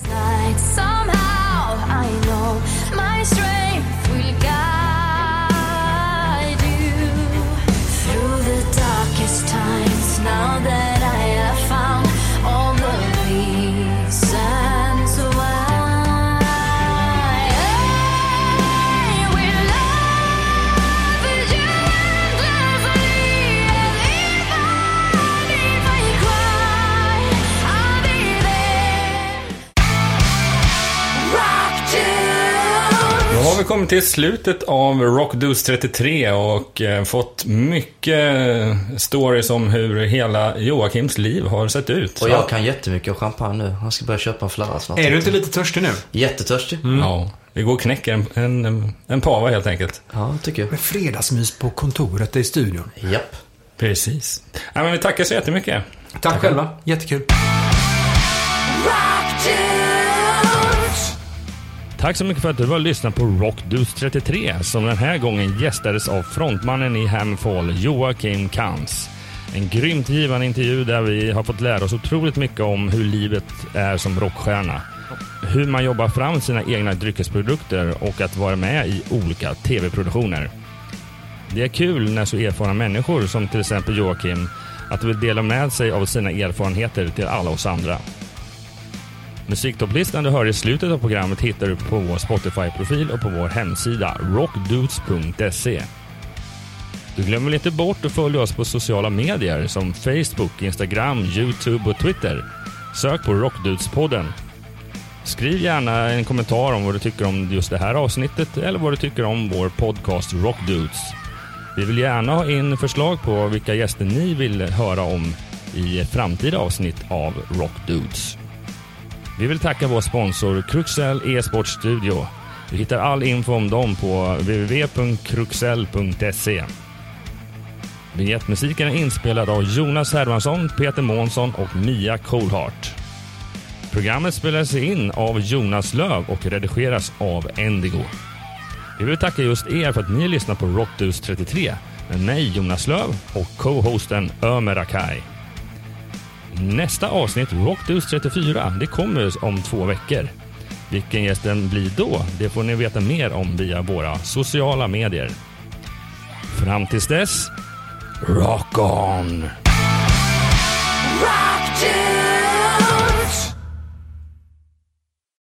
Kommit till slutet av Rockdudes 33 och eh, fått mycket stories om hur hela Joakims liv har sett ut. Och jag kan jättemycket om champagne nu. Jag ska börja köpa en flarra snart. Är du inte lite törstig nu? Jättetörstig. Ja, vi går och knäcker en, en, en pava helt enkelt. Ja, tycker jag. Med fredagsmys på kontoret i studion. Japp. Precis. Ja, men vi tackar så jättemycket. Tack själva. Jättekul. Rock. Tack så mycket för att du har lyssnat på Rockdudes 33 som den här gången gästades av frontmannen i Hamfall, Joakim Kans. En grymt givande intervju där vi har fått lära oss otroligt mycket om hur livet är som rockstjärna. Hur man jobbar fram sina egna dryckesprodukter och att vara med i olika tv-produktioner. Det är kul när så erfarna människor som till exempel Joakim att vill dela med sig av sina erfarenheter till alla oss andra. Musiktopplistan du hör i slutet av programmet hittar du på vår Spotify-profil och på vår hemsida rockdudes.se. Du glömmer väl inte bort att följa oss på sociala medier som Facebook, Instagram, Youtube och Twitter. Sök på Rockdudespodden. Skriv gärna en kommentar om vad du tycker om just det här avsnittet eller vad du tycker om vår podcast Rockdudes. Vi vill gärna ha in förslag på vilka gäster ni vill höra om i framtida avsnitt av Rockdudes. Vi vill tacka vår sponsor Kruxell e-sport Studio. Du hittar all info om dem på www.kruxell.se. Vignettmusiken är inspelad av Jonas Hermansson, Peter Månsson och Mia Coolhart. Programmet spelas in av Jonas Löv och redigeras av Endigo. Vi vill tacka just er för att ni lyssnar på Rockdus 33 med mig Jonas Löv och co-hosten Ömer Akai. Nästa avsnitt, Rockdudes 34, det kommer om två veckor. Vilken gästen blir då, det får ni veta mer om via våra sociala medier. Fram tills dess, rock on! Rock dudes.